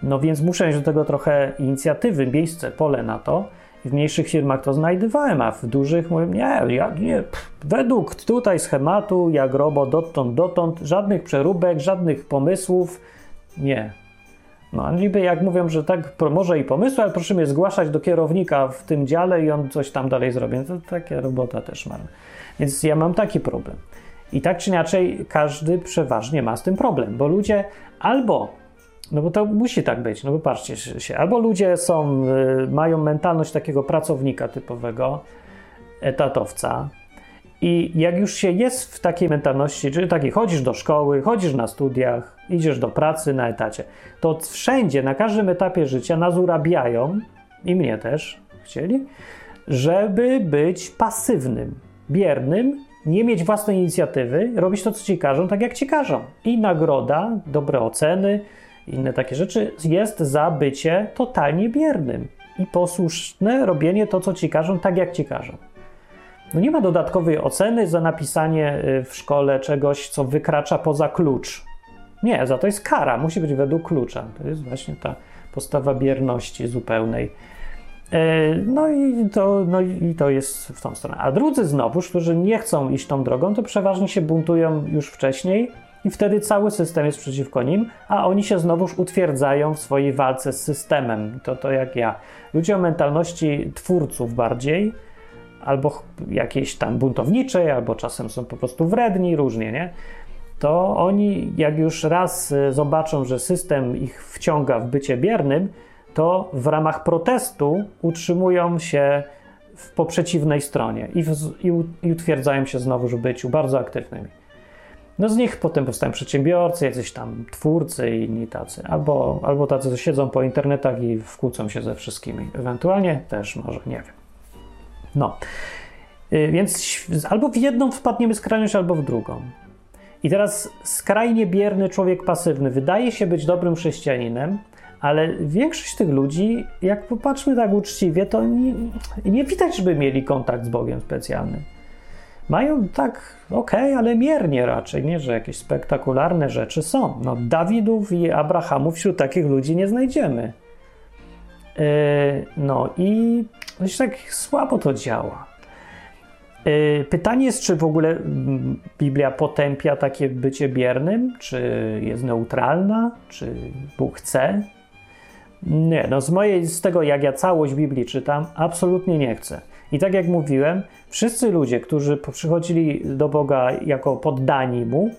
No więc muszę mieć do tego trochę inicjatywy, miejsce, pole na to. W mniejszych firmach to znajdowałem, a w dużych mówię, nie, ja nie, pff, według tutaj schematu, jak robot dotąd, dotąd, żadnych przeróbek, żadnych pomysłów, nie, no, niby jak mówią, że tak, może i pomysły, ale proszę mnie zgłaszać do kierownika w tym dziale i on coś tam dalej zrobi. No to taka robota też mam. Więc ja mam taki problem. I tak czy inaczej, każdy przeważnie ma z tym problem, bo ludzie albo, no bo to musi tak być, no bo patrzcie się, albo ludzie są, y, mają mentalność takiego pracownika typowego, etatowca, i jak już się jest w takiej mentalności, czyli takiej chodzisz do szkoły, chodzisz na studiach, idziesz do pracy na etacie, to wszędzie, na każdym etapie życia nas urabiają i mnie też chcieli, żeby być pasywnym, biernym, nie mieć własnej inicjatywy, robić to, co ci każą, tak jak ci każą. I nagroda, dobre oceny, inne takie rzeczy jest za bycie totalnie biernym i posłuszne robienie to, co ci każą, tak jak ci każą. No nie ma dodatkowej oceny za napisanie y, w szkole czegoś, co wykracza poza klucz. Nie, za to jest kara, musi być według klucza. To jest właśnie ta postawa bierności zupełnej. E, no i, to, no i to jest w tą stronę. A drudzy znowuż, którzy nie chcą iść tą drogą, to przeważnie się buntują już wcześniej i wtedy cały system jest przeciwko nim, a oni się znowuż utwierdzają w swojej walce z systemem. To to jak ja. Ludzie o mentalności twórców bardziej, albo jakiejś tam buntowniczej, albo czasem są po prostu wredni, różnie, nie? To oni, jak już raz e, zobaczą, że system ich wciąga w bycie biernym, to w ramach protestu utrzymują się w, po przeciwnej stronie i, w, i, i utwierdzają się znowu w byciu bardzo aktywnymi. No z nich potem powstają przedsiębiorcy, jacyś tam twórcy i inni tacy, albo, albo tacy, co siedzą po internetach i wkłócą się ze wszystkimi. Ewentualnie też może, nie wiem. No, y, więc albo w jedną wpadniemy skrajność, albo w drugą. I teraz skrajnie bierny człowiek pasywny wydaje się być dobrym chrześcijaninem, ale większość tych ludzi, jak popatrzmy tak uczciwie, to nie, nie widać, żeby mieli kontakt z Bogiem specjalny. Mają tak, okej, okay, ale miernie raczej, nie, że jakieś spektakularne rzeczy są. No, Dawidów i Abrahamów wśród takich ludzi nie znajdziemy. Yy, no i dość tak słabo to działa. Yy, pytanie jest, czy w ogóle mm, Biblia potępia takie bycie biernym, czy jest neutralna, czy Bóg chce, nie, no z mojej, z tego jak ja całość Biblii czytam, absolutnie nie chcę. I tak jak mówiłem, wszyscy ludzie, którzy przychodzili do Boga jako poddani Mu,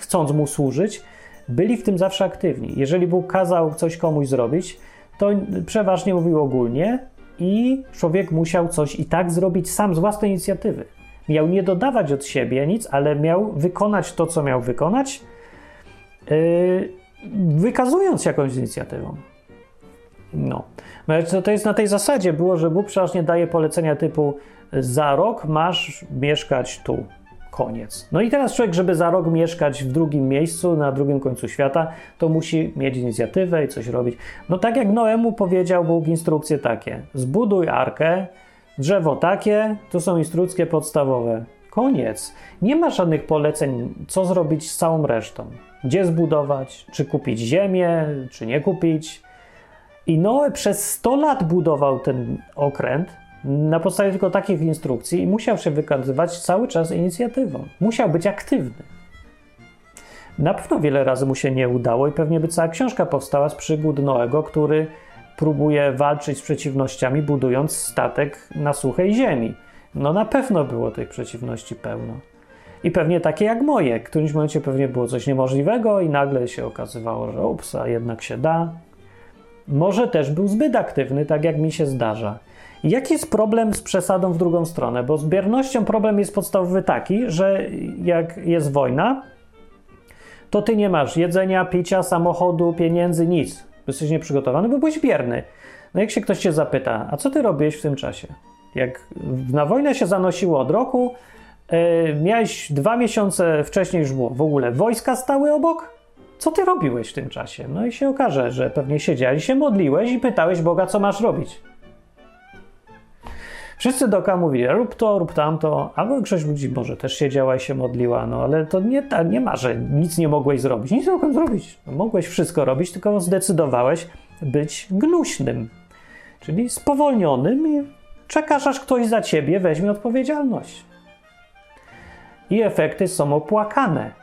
chcąc Mu służyć, byli w tym zawsze aktywni. Jeżeli Bóg kazał coś komuś zrobić, to przeważnie mówił ogólnie i człowiek musiał coś i tak zrobić sam z własnej inicjatywy. Miał nie dodawać od siebie nic, ale miał wykonać to, co miał wykonać, yy, wykazując jakąś inicjatywą. No. No to jest na tej zasadzie było, że Bóg przeważnie daje polecenia typu za rok masz mieszkać tu. Koniec. No i teraz człowiek, żeby za rok mieszkać w drugim miejscu, na drugim końcu świata, to musi mieć inicjatywę i coś robić. No tak jak Noemu powiedział Bóg instrukcje takie. Zbuduj arkę, drzewo takie, to są instrukcje podstawowe. Koniec. Nie ma żadnych poleceń, co zrobić z całą resztą. Gdzie zbudować, czy kupić ziemię, czy nie kupić i Noe przez 100 lat budował ten okręt na podstawie tylko takich instrukcji i musiał się wykazywać cały czas inicjatywą. Musiał być aktywny. Na pewno wiele razy mu się nie udało i pewnie by cała książka powstała z przygód Noego, który próbuje walczyć z przeciwnościami, budując statek na suchej ziemi. No na pewno było tych przeciwności pełno. I pewnie takie jak moje. W którymś momencie pewnie było coś niemożliwego i nagle się okazywało, że ups, a jednak się da. Może też był zbyt aktywny, tak jak mi się zdarza. Jaki jest problem z przesadą w drugą stronę? Bo z biernością problem jest podstawowy taki, że jak jest wojna, to ty nie masz jedzenia, picia, samochodu, pieniędzy, nic. Jesteś nieprzygotowany, bo byłeś bierny. No jak się ktoś cię zapyta, a co ty robiłeś w tym czasie? Jak na wojnę się zanosiło od roku, yy, miałeś dwa miesiące wcześniej już było w ogóle wojska stały obok, co ty robiłeś w tym czasie? No i się okaże, że pewnie siedziałeś, się modliłeś i pytałeś Boga, co masz robić. Wszyscy doka mówili, rób to, rób tamto, albo większość ludzi może też siedziała i się modliła, no ale to nie, nie ma, że nic nie mogłeś zrobić. Nic nie mogłem zrobić. No, mogłeś wszystko robić, tylko zdecydowałeś być gnuśnym, czyli spowolnionym i czekasz, aż ktoś za ciebie weźmie odpowiedzialność. I efekty są opłakane.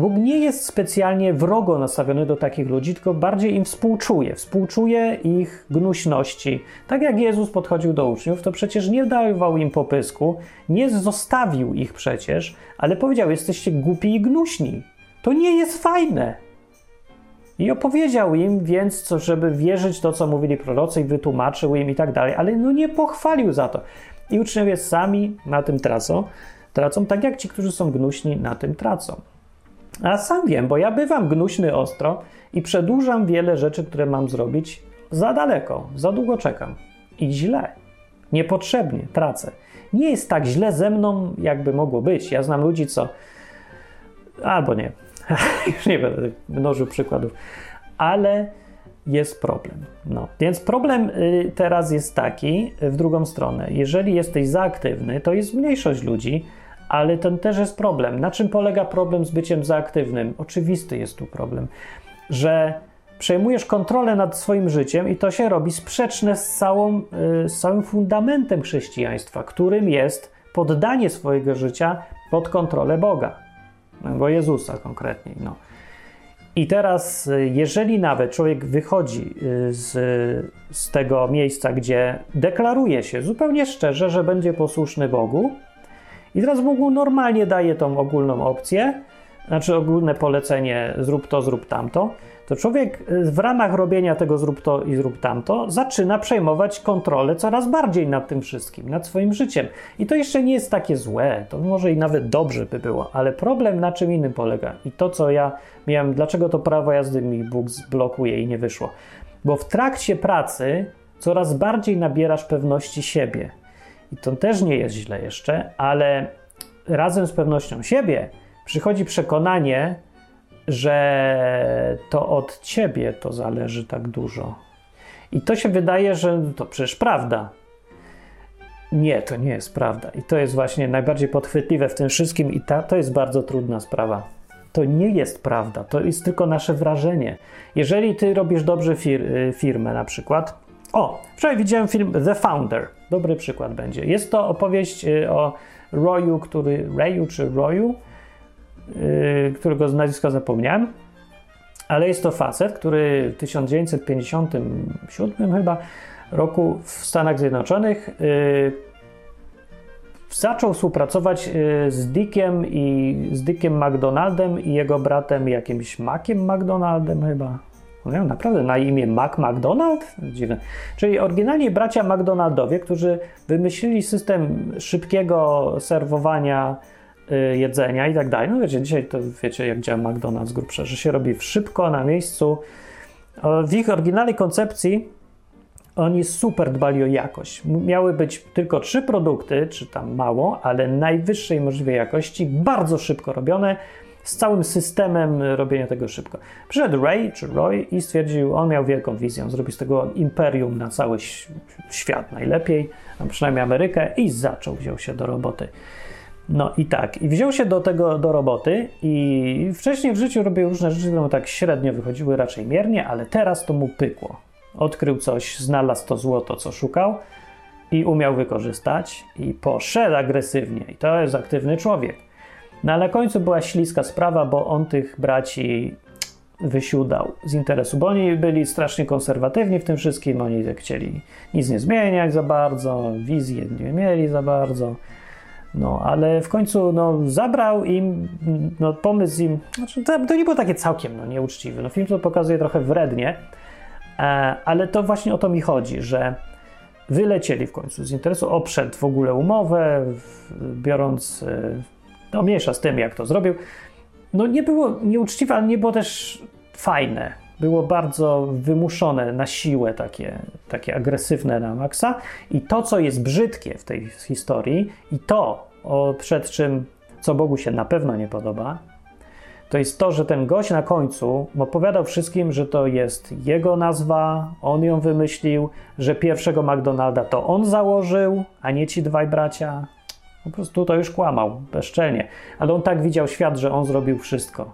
Bóg nie jest specjalnie wrogo nastawiony do takich ludzi, tylko bardziej im współczuje. Współczuje ich gnuśności. Tak jak Jezus podchodził do uczniów, to przecież nie dawał im popysku, nie zostawił ich przecież, ale powiedział: Jesteście głupi i gnuśni. To nie jest fajne. I opowiedział im więc, co, żeby wierzyć to, co mówili prorocy, i wytłumaczył im i tak dalej, ale no nie pochwalił za to. I uczniowie sami na tym tracą, tracą tak jak ci, którzy są gnuśni, na tym tracą. A sam wiem, bo ja bywam gnuśny ostro i przedłużam wiele rzeczy, które mam zrobić za daleko, za długo czekam i źle, niepotrzebnie tracę. Nie jest tak źle ze mną, jakby mogło być. Ja znam ludzi, co. Albo nie. Już nie będę mnożył przykładów, ale jest problem. No. Więc problem y, teraz jest taki w drugą stronę. Jeżeli jesteś za aktywny, to jest mniejszość ludzi, ale ten też jest problem. Na czym polega problem z byciem za aktywnym? Oczywisty jest tu problem, że przejmujesz kontrolę nad swoim życiem i to się robi sprzeczne z, całą, y, z całym fundamentem chrześcijaństwa, którym jest poddanie swojego życia pod kontrolę Boga, bo Jezusa konkretniej. No. I teraz, y, jeżeli nawet człowiek wychodzi y, z, z tego miejsca, gdzie deklaruje się zupełnie szczerze, że będzie posłuszny Bogu, i teraz Bogu normalnie daje tą ogólną opcję, znaczy ogólne polecenie zrób to, zrób tamto, to człowiek w ramach robienia tego zrób to i zrób tamto zaczyna przejmować kontrolę coraz bardziej nad tym wszystkim, nad swoim życiem. I to jeszcze nie jest takie złe, to może i nawet dobrze by było, ale problem na czym innym polega. I to, co ja miałem, dlaczego to prawo jazdy mi Bóg zblokuje i nie wyszło. Bo w trakcie pracy coraz bardziej nabierasz pewności siebie. I to też nie jest źle jeszcze, ale razem z pewnością siebie przychodzi przekonanie, że to od ciebie to zależy tak dużo. I to się wydaje, że to przecież prawda. Nie, to nie jest prawda. I to jest właśnie najbardziej podchwytliwe w tym wszystkim, i ta, to jest bardzo trudna sprawa. To nie jest prawda, to jest tylko nasze wrażenie. Jeżeli ty robisz dobrze fir y, firmę, na przykład. O, wczoraj widziałem film The Founder. Dobry przykład będzie. Jest to opowieść y, o Royu, który. Rayu czy Royu, yy, którego z nazwiska zapomniałem, ale jest to facet, który w 1957 chyba roku w Stanach Zjednoczonych yy, zaczął współpracować yy, z Dickiem i z Dickiem McDonaldem i jego bratem jakimś Maciem McDonaldem chyba. No, naprawdę na imię Mac McDonald? Dziwne. Czyli oryginalnie bracia McDonaldowie, którzy wymyślili system szybkiego serwowania Y, jedzenia i tak dalej. No wiecie, dzisiaj to wiecie, jak działa McDonald's grubsze, że się robi szybko, na miejscu. W ich oryginalnej koncepcji oni super dbali o jakość. Miały być tylko trzy produkty, czy tam mało, ale najwyższej możliwej jakości, bardzo szybko robione, z całym systemem robienia tego szybko. Przyszedł Ray, czy Roy i stwierdził, on miał wielką wizję, zrobić z tego imperium na cały świat najlepiej, a przynajmniej Amerykę i zaczął, wziął się do roboty. No i tak, i wziął się do tego do roboty i wcześniej w życiu robił różne rzeczy, które mu tak średnio wychodziły, raczej miernie, ale teraz to mu pykło. Odkrył coś, znalazł to złoto, co szukał i umiał wykorzystać i poszedł agresywnie. I to jest aktywny człowiek. No ale końcu była śliska sprawa, bo on tych braci wysiudał z interesu, bo oni byli strasznie konserwatywni w tym wszystkim, oni chcieli nic nie zmieniać za bardzo, wizji nie mieli za bardzo. No, ale w końcu no, zabrał im, no, pomysł im, znaczy, to, nie było takie całkiem no, nieuczciwe. No, film to pokazuje trochę wrednie, e, ale to właśnie o to mi chodzi, że wylecieli w końcu z interesu, oprzedł w ogóle umowę, biorąc, e, no mniejsza z tym, jak to zrobił. No nie było nieuczciwe, ale nie było też fajne. Było bardzo wymuszone na siłę, takie, takie agresywne na maksa. I to, co jest brzydkie w tej historii, i to, o, przed czym, co Bogu się na pewno nie podoba, to jest to, że ten gość na końcu opowiadał wszystkim, że to jest jego nazwa, on ją wymyślił, że pierwszego McDonalda to on założył, a nie ci dwaj bracia. Po prostu to już kłamał, bezczelnie. Ale on tak widział świat, że on zrobił wszystko.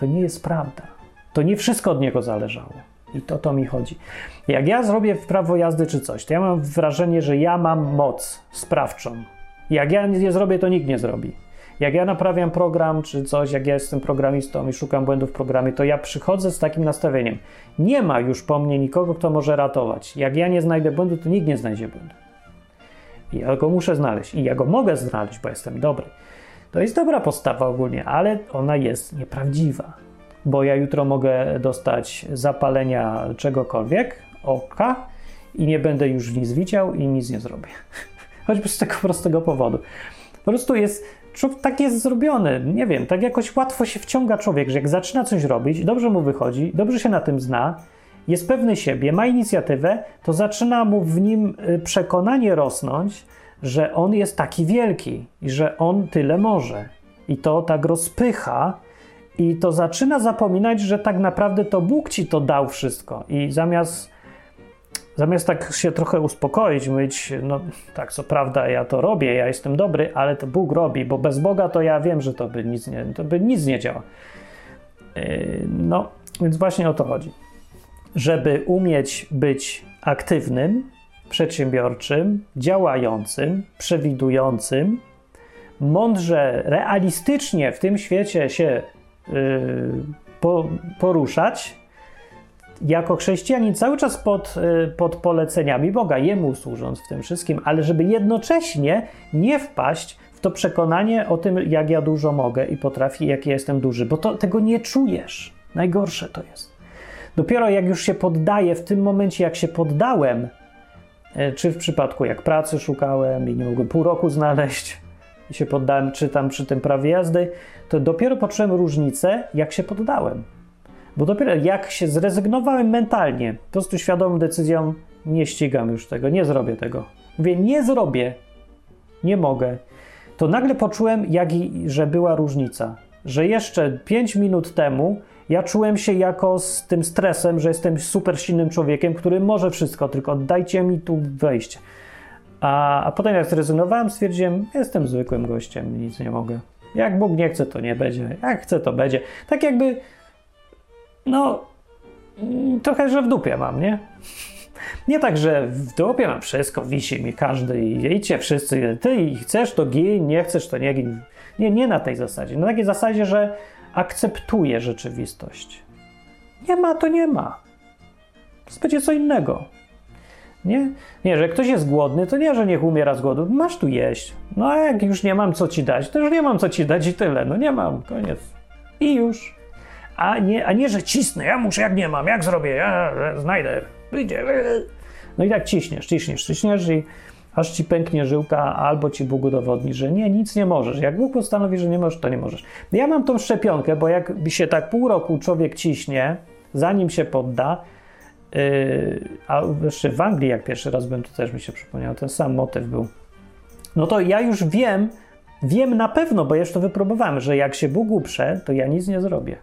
To nie jest prawda. To nie wszystko od niego zależało. I to to mi chodzi. Jak ja zrobię prawo jazdy czy coś, to ja mam wrażenie, że ja mam moc sprawczą. Jak ja nie zrobię, to nikt nie zrobi. Jak ja naprawiam program czy coś, jak ja jestem programistą i szukam błędów w programie, to ja przychodzę z takim nastawieniem. Nie ma już po mnie nikogo, kto może ratować. Jak ja nie znajdę błędu, to nikt nie znajdzie błędu. I ja go muszę znaleźć. I ja go mogę znaleźć, bo jestem dobry. To jest dobra postawa ogólnie, ale ona jest nieprawdziwa bo ja jutro mogę dostać zapalenia czegokolwiek, oka i nie będę już nic widział i nic nie zrobię. Choćby z tego prostego powodu. Po prostu jest, tak jest zrobiony, nie wiem, tak jakoś łatwo się wciąga człowiek, że jak zaczyna coś robić, dobrze mu wychodzi, dobrze się na tym zna jest pewny siebie, ma inicjatywę, to zaczyna mu w nim y, przekonanie rosnąć, że on jest taki wielki i że on tyle może. I to tak rozpycha, i to zaczyna zapominać, że tak naprawdę to Bóg ci to dał wszystko. I zamiast, zamiast tak się trochę uspokoić, mówić, no tak, co prawda ja to robię, ja jestem dobry, ale to Bóg robi, bo bez Boga to ja wiem, że to by nic nie, to by nic nie działa. Yy, no, więc właśnie o to chodzi. Żeby umieć być aktywnym, przedsiębiorczym, działającym, przewidującym, mądrze, realistycznie w tym świecie się yy, poruszać, jako chrześcijanin cały czas pod, yy, pod poleceniami Boga, Jemu służąc w tym wszystkim, ale żeby jednocześnie nie wpaść w to przekonanie o tym, jak ja dużo mogę i potrafię, jak ja jestem duży, bo to, tego nie czujesz. Najgorsze to jest. Dopiero jak już się poddaję, w tym momencie, jak się poddałem, yy, czy w przypadku jak pracy szukałem i nie mogłem pół roku znaleźć, i się poddałem, czy tam przy tym prawie jazdy, to dopiero poczułem różnicę, jak się poddałem. Bo dopiero jak się zrezygnowałem mentalnie, po prostu świadomą decyzją, nie ścigam już tego, nie zrobię tego. Mówię, nie zrobię, nie mogę. To nagle poczułem, jak i, że była różnica. Że jeszcze 5 minut temu ja czułem się jako z tym stresem, że jestem super silnym człowiekiem, który może wszystko, tylko dajcie mi tu wejść. A, a potem jak zrezygnowałem, stwierdziłem, jestem zwykłym gościem, nic nie mogę. Jak Bóg nie chce, to nie będzie. Jak chce, to będzie. Tak jakby, no, trochę, że w dupie mam, nie? Nie tak, że w dupie mam wszystko, wisi mi każdy i idźcie wszyscy, ty chcesz, to gin, nie chcesz, to nie gin. Nie, nie na tej zasadzie. Na takiej zasadzie, że akceptuję rzeczywistość. Nie ma, to nie ma. To będzie co innego. Nie? Nie, że ktoś jest głodny, to nie, że niech umiera z głodu. Masz tu jeść. No a jak już nie mam co ci dać, to już nie mam co ci dać i tyle. No nie mam, koniec. I już. A nie, a nie że cisnę, ja muszę, jak nie mam, jak zrobię, ja znajdę, wyjdzie. No i tak ciśniesz, ciśniesz, ciśniesz i aż ci pęknie żyłka, albo ci Bóg udowodni, że nie, nic nie możesz. Jak Bóg postanowi, że nie możesz, to nie możesz. Ja mam tą szczepionkę, bo jak się tak pół roku człowiek ciśnie, zanim się podda, Yy, a jeszcze w Anglii, jak pierwszy raz byłem, to też mi się przypomniał, ten sam motyw był. No to ja już wiem, wiem na pewno, bo już to wypróbowałem, że jak się Bóg uprze, to ja nic nie zrobię.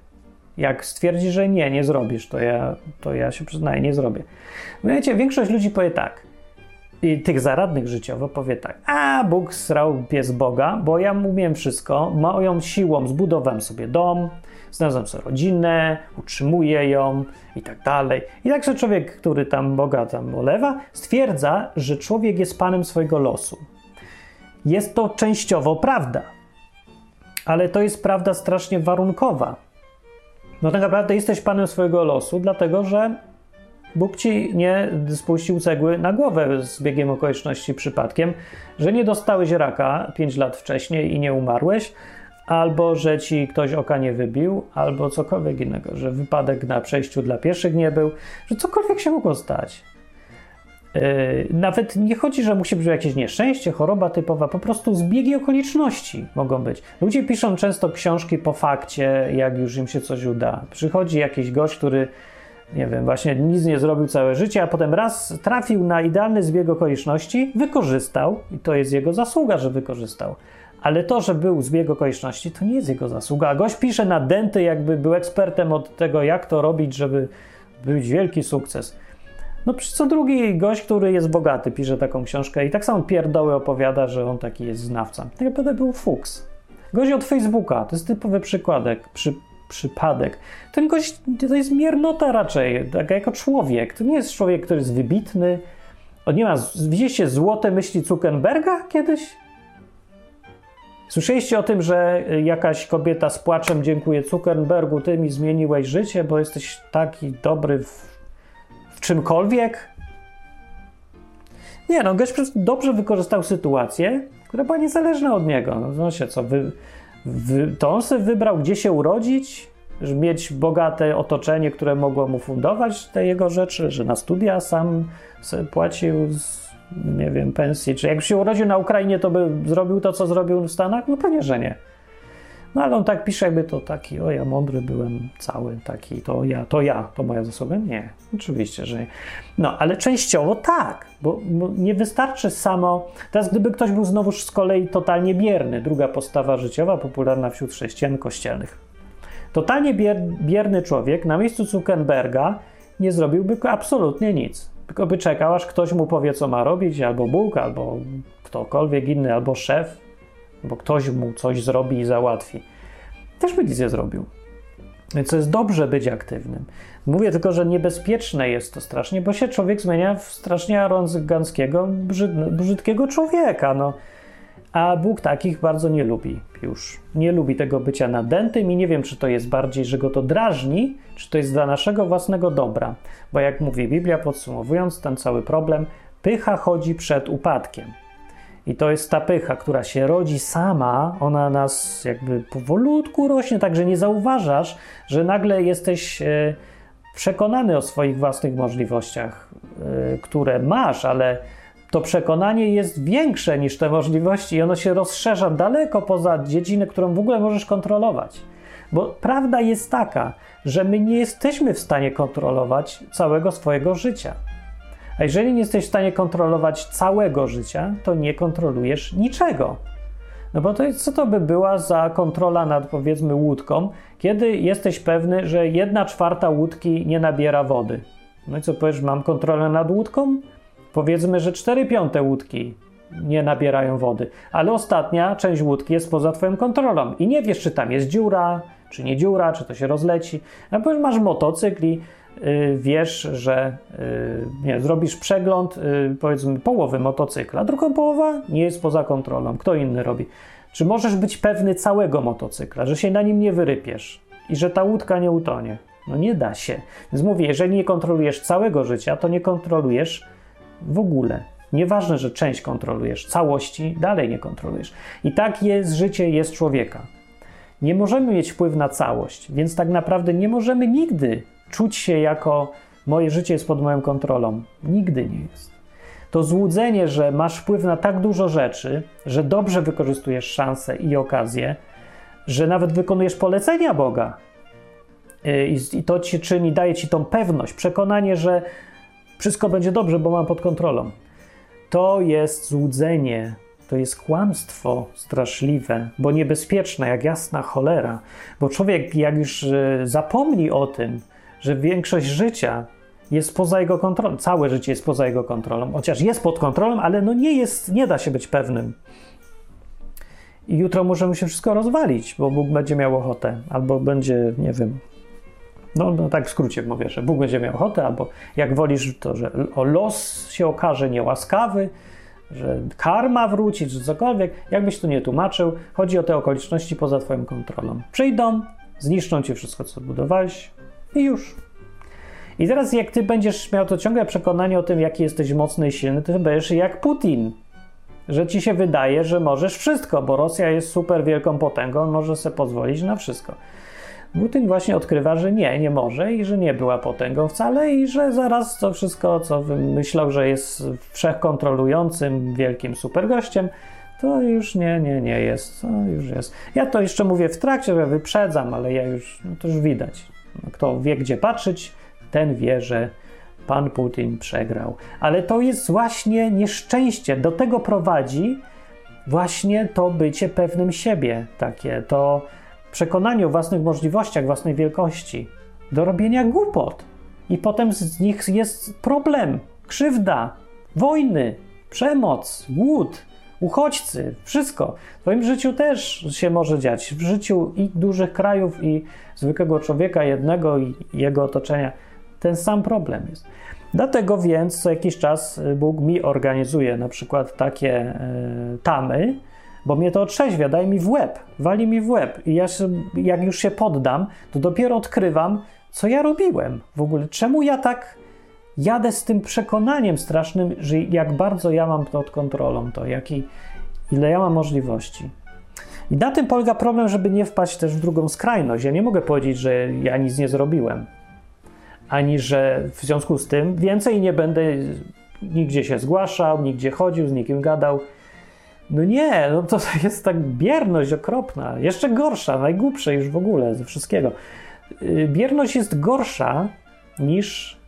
Jak stwierdzi, że nie, nie zrobisz, to ja, to ja się przyznaję, nie zrobię. Wiecie, większość ludzi powie tak, tych zaradnych życiowo powie tak, a Bóg srał pies Boga, bo ja umiem wszystko, moją siłą zbudowałem sobie dom, znalazłem sobie rodzinę, utrzymuję ją i tak dalej. I także człowiek, który tam Boga tam olewa, stwierdza, że człowiek jest panem swojego losu. Jest to częściowo prawda, ale to jest prawda strasznie warunkowa. No tak naprawdę jesteś panem swojego losu, dlatego że Bóg ci nie spuścił cegły na głowę z biegiem okoliczności przypadkiem, że nie dostałeś raka 5 lat wcześniej i nie umarłeś, albo że ci ktoś oka nie wybił, albo cokolwiek innego, że wypadek na przejściu dla pieszych nie był, że cokolwiek się mogło stać. Yy, nawet nie chodzi, że musi być jakieś nieszczęście, choroba typowa, po prostu zbiegi okoliczności mogą być. Ludzie piszą często książki po fakcie, jak już im się coś uda. Przychodzi jakiś gość, który, nie wiem, właśnie nic nie zrobił całe życie, a potem raz trafił na idealny zbieg okoliczności, wykorzystał i to jest jego zasługa, że wykorzystał. Ale to, że był zbieg okoliczności, to nie jest jego zasługa. A gość pisze na denty, jakby był ekspertem od tego, jak to robić, żeby być wielki sukces. No przy co drugi gość, który jest bogaty, pisze taką książkę i tak samo pierdoły opowiada, że on taki jest znawca. Tak naprawdę był fuks. Gość od Facebooka, to jest typowy przykładek, przy, przypadek. Ten gość to jest miernota raczej, tak jako człowiek. To nie jest człowiek, który jest wybitny. On nie ma, widzieliście złote myśli Zuckerberga kiedyś? Słyszeliście o tym, że jakaś kobieta z płaczem dziękuję Zuckerbergu, ty mi zmieniłeś życie, bo jesteś taki dobry w, w czymkolwiek? Nie, no gość dobrze wykorzystał sytuację, która była niezależna od niego. No, no się co, wy, wy, to on sobie wybrał, gdzie się urodzić, żeby mieć bogate otoczenie, które mogło mu fundować te jego rzeczy, że na studia sam sobie płacił z nie wiem, pensji, czy jak się urodził na Ukrainie, to by zrobił to, co zrobił w Stanach? No pewnie, że nie. No ale on tak pisze, jakby to taki, o ja mądry byłem cały, taki, to ja, to ja, to moja zasługa? Nie, oczywiście, że nie. No, ale częściowo tak, bo, bo nie wystarczy samo. Teraz, gdyby ktoś był znowuż z kolei totalnie bierny, druga postawa życiowa, popularna wśród chrześcijan kościelnych. Totalnie bier, bierny człowiek na miejscu Zuckerberga nie zrobiłby absolutnie nic. Tylko by czekał, aż ktoś mu powie, co ma robić, albo Bóg, albo ktokolwiek inny, albo szef, bo ktoś mu coś zrobi i załatwi. Też by nic nie zrobił. Więc jest dobrze być aktywnym. Mówię tylko, że niebezpieczne jest to strasznie, bo się człowiek zmienia w strasznie aroganckiego, brzydkiego człowieka. No. A Bóg takich bardzo nie lubi już. Nie lubi tego bycia nadętym i nie wiem, czy to jest bardziej, że go to drażni, czy to jest dla naszego własnego dobra. Bo jak mówi Biblia, podsumowując ten cały problem, pycha chodzi przed upadkiem. I to jest ta pycha, która się rodzi sama, ona nas jakby powolutku rośnie, także nie zauważasz, że nagle jesteś e, przekonany o swoich własnych możliwościach, e, które masz, ale to przekonanie jest większe niż te możliwości i ono się rozszerza daleko poza dziedzinę, którą w ogóle możesz kontrolować. Bo prawda jest taka, że my nie jesteśmy w stanie kontrolować całego swojego życia. A jeżeli nie jesteś w stanie kontrolować całego życia, to nie kontrolujesz niczego. No bo to jest, co to by była za kontrola nad powiedzmy łódką, kiedy jesteś pewny, że jedna czwarta łódki nie nabiera wody. No i co powiesz, mam kontrolę nad łódką? Powiedzmy, że 4 piąte łódki nie nabierają wody, ale ostatnia część łódki jest poza Twoją kontrolą i nie wiesz, czy tam jest dziura, czy nie dziura, czy to się rozleci. No bo masz motocykl i wiesz, że yy, nie, zrobisz przegląd, yy, powiedzmy, połowy motocykla, drugą połowa nie jest poza kontrolą. Kto inny robi? Czy możesz być pewny całego motocykla, że się na nim nie wyrypiesz i że ta łódka nie utonie? No nie da się. Więc mówię, jeżeli nie kontrolujesz całego życia, to nie kontrolujesz w ogóle. Nieważne, że część kontrolujesz, całości dalej nie kontrolujesz. I tak jest życie, jest człowieka. Nie możemy mieć wpływu na całość, więc tak naprawdę nie możemy nigdy czuć się jako moje życie jest pod moją kontrolą. Nigdy nie jest. To złudzenie, że masz wpływ na tak dużo rzeczy, że dobrze wykorzystujesz szanse i okazje, że nawet wykonujesz polecenia Boga. Y, I to ci czyni, daje ci tą pewność, przekonanie, że wszystko będzie dobrze, bo mam pod kontrolą. To jest złudzenie, to jest kłamstwo straszliwe, bo niebezpieczne, jak jasna cholera. Bo człowiek, jak już e, zapomni o tym, że większość życia jest poza jego kontrolą, całe życie jest poza jego kontrolą, chociaż jest pod kontrolą, ale no nie jest, nie da się być pewnym. I jutro może mu się wszystko rozwalić, bo Bóg będzie miał ochotę, albo będzie, nie wiem, no, no tak w skrócie mówię, że Bóg będzie miał ochotę, albo jak wolisz to, że los się okaże niełaskawy, że karma wróci, czy cokolwiek, jakbyś to nie tłumaczył, chodzi o te okoliczności poza twoją kontrolą. Przyjdą, zniszczą ci wszystko, co budowałeś i już. I teraz jak ty będziesz miał to ciągle przekonanie o tym, jaki jesteś mocny i silny, to będziesz jak Putin, że ci się wydaje, że możesz wszystko, bo Rosja jest super wielką potęgą, może sobie pozwolić na wszystko. Putin właśnie odkrywa, że nie, nie może i że nie była potęgą wcale i że zaraz to wszystko, co myślał, że jest wszechkontrolującym, wielkim supergościem, to już nie, nie, nie jest. To już jest. Ja to jeszcze mówię w trakcie, że wyprzedzam, ale ja już, no to już widać. Kto wie, gdzie patrzeć, ten wie, że pan Putin przegrał. Ale to jest właśnie nieszczęście. Do tego prowadzi właśnie to bycie pewnym siebie, takie to przekonanie o własnych możliwościach, własnej wielkości, do robienia głupot. I potem z nich jest problem, krzywda, wojny, przemoc, głód, uchodźcy, wszystko. W Twoim życiu też się może dziać. W życiu i dużych krajów, i zwykłego człowieka, jednego i jego otoczenia, ten sam problem jest. Dlatego więc co jakiś czas Bóg mi organizuje na przykład takie y, tamy, bo mnie to otrzeźwia, daje mi w łeb, wali mi w łeb. I ja jak już się poddam, to dopiero odkrywam, co ja robiłem w ogóle. Czemu ja tak jadę z tym przekonaniem strasznym, że jak bardzo ja mam pod kontrolą to, jaki, ile ja mam możliwości. I na tym polega problem, żeby nie wpaść też w drugą skrajność. Ja nie mogę powiedzieć, że ja nic nie zrobiłem, ani że w związku z tym więcej nie będę nigdzie się zgłaszał, nigdzie chodził, z nikim gadał No nie, no to jest tak bierność okropna, jeszcze gorsza, najgłupsza już w ogóle ze wszystkiego. Y, bierność jest gorsza niż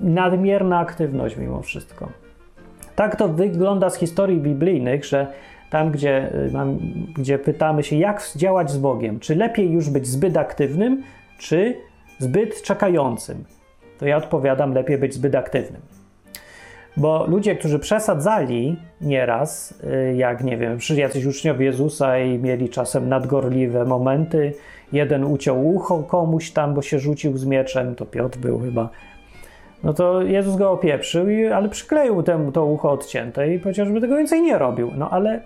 nadmierna aktywność mimo wszystko. Tak to wygląda z historii biblijnych, że tam, gdzie, y, gdzie pytamy się, jak działać z Bogiem, czy lepiej już być zbyt aktywnym, czy zbyt czekającym, to ja odpowiadam, lepiej być zbyt aktywnym. Bo ludzie, którzy przesadzali nieraz, y, jak nie wiem, jacyś uczniowie Jezusa i mieli czasem nadgorliwe momenty, jeden uciął ucho komuś tam, bo się rzucił z mieczem, to Piotr był chyba, no to Jezus go opieprzył, ale przykleił temu to ucho odcięte i żeby tego więcej nie robił. No ale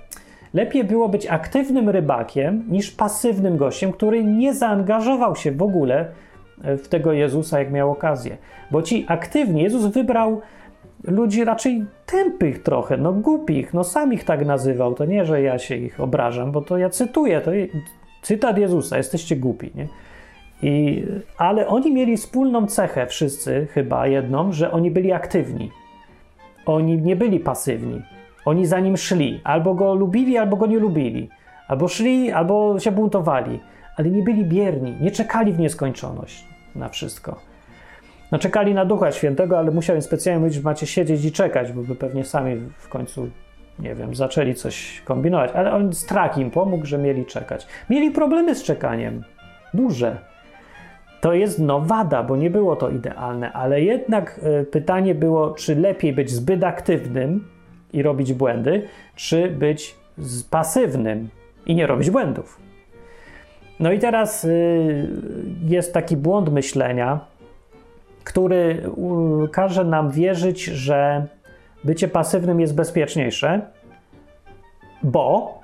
lepiej było być aktywnym rybakiem niż pasywnym gościem, który nie zaangażował się w ogóle w tego Jezusa, jak miał okazję. Bo ci aktywni, Jezus wybrał ludzi raczej tępych trochę, no głupich, no sam ich tak nazywał. To nie, że ja się ich obrażam, bo to ja cytuję, to cytat Jezusa, jesteście głupi, nie? I, ale oni mieli wspólną cechę, wszyscy chyba jedną, że oni byli aktywni. Oni nie byli pasywni. Oni za nim szli. Albo go lubili, albo go nie lubili. Albo szli, albo się buntowali. Ale nie byli bierni, nie czekali w nieskończoność na wszystko. No, czekali na Ducha Świętego, ale musiałem specjalnie mówić, że macie siedzieć i czekać, bo by pewnie sami w końcu, nie wiem, zaczęli coś kombinować. Ale on strach im pomógł, że mieli czekać. Mieli problemy z czekaniem. Duże. To jest no wada, bo nie było to idealne, ale jednak y, pytanie było, czy lepiej być zbyt aktywnym i robić błędy, czy być pasywnym i nie robić błędów. No i teraz y, jest taki błąd myślenia, który każe nam wierzyć, że bycie pasywnym jest bezpieczniejsze, bo,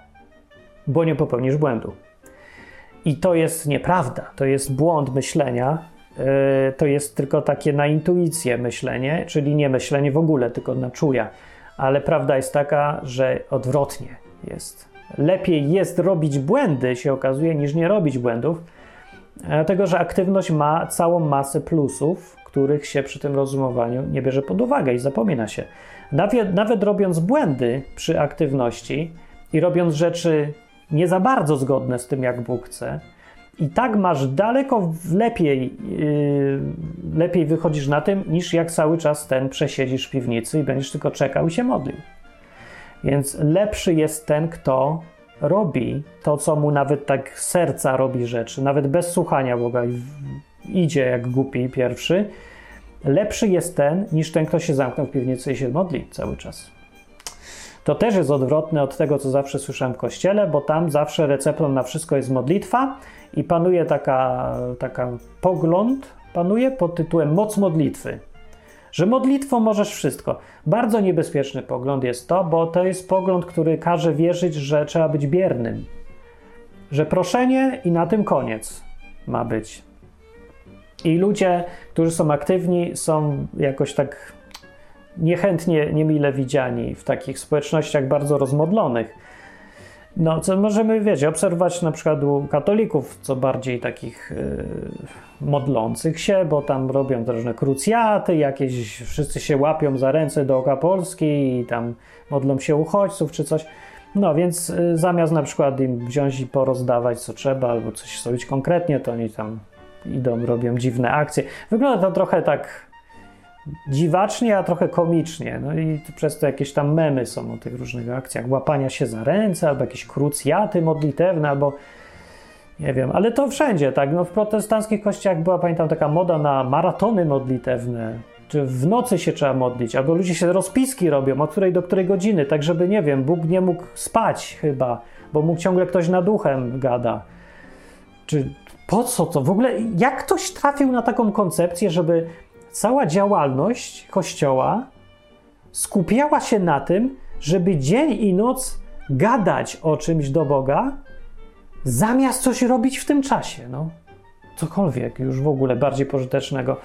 bo nie popełnisz błędu. I to jest nieprawda, to jest błąd myślenia, yy, to jest tylko takie na intuicję myślenie, czyli nie myślenie w ogóle, tylko na czuja. Ale prawda jest taka, że odwrotnie jest. Lepiej jest robić błędy, się okazuje, niż nie robić błędów, dlatego że aktywność ma całą masę plusów, których się przy tym rozumowaniu nie bierze pod uwagę i zapomina się. Nawet, nawet robiąc błędy przy aktywności i robiąc rzeczy nie za bardzo zgodne z tym, jak Bóg chce, i tak masz daleko lepiej, yy, lepiej wychodzisz na tym, niż jak cały czas ten przesiedzisz w piwnicy i będziesz tylko czekał i się modlił. Więc lepszy jest ten, kto robi to, co mu nawet tak serca robi rzeczy, nawet bez słuchania Boga idzie jak głupi pierwszy, lepszy jest ten niż ten, kto się zamknął w piwnicy i się modli cały czas. To też jest odwrotne od tego, co zawsze słyszałem w kościele, bo tam zawsze receptą na wszystko jest modlitwa i panuje taka, taka pogląd, panuje pod tytułem moc modlitwy. Że modlitwą możesz wszystko. Bardzo niebezpieczny pogląd jest to, bo to jest pogląd, który każe wierzyć, że trzeba być biernym. Że proszenie i na tym koniec ma być. I ludzie, którzy są aktywni, są jakoś tak niechętnie, niemile widziani w takich społecznościach bardzo rozmodlonych. No, co możemy, wiecie, obserwować na przykład u katolików, co bardziej takich yy, modlących się, bo tam robią różne krucjaty, jakieś, wszyscy się łapią za ręce do oka Polski i tam modlą się uchodźców czy coś. No, więc yy, zamiast na przykład im wziąć i porozdawać co trzeba, albo coś zrobić konkretnie, to oni tam idą, robią dziwne akcje. Wygląda to trochę tak dziwacznie, a trochę komicznie. No i przez to jakieś tam memy są o tych różnych akcjach, łapania się za ręce, albo jakieś krucjaty modlitewne, albo nie wiem, ale to wszędzie, tak? No w protestanckich kościołach była, pamiętam, taka moda na maratony modlitewne, czy w nocy się trzeba modlić, albo ludzie się rozpiski robią, od której do której godziny, tak żeby, nie wiem, Bóg nie mógł spać chyba, bo mu ciągle ktoś nad duchem gada. Czy po co to? W ogóle jak ktoś trafił na taką koncepcję, żeby cała działalność Kościoła skupiała się na tym, żeby dzień i noc gadać o czymś do Boga, zamiast coś robić w tym czasie. No, cokolwiek już w ogóle bardziej pożytecznego.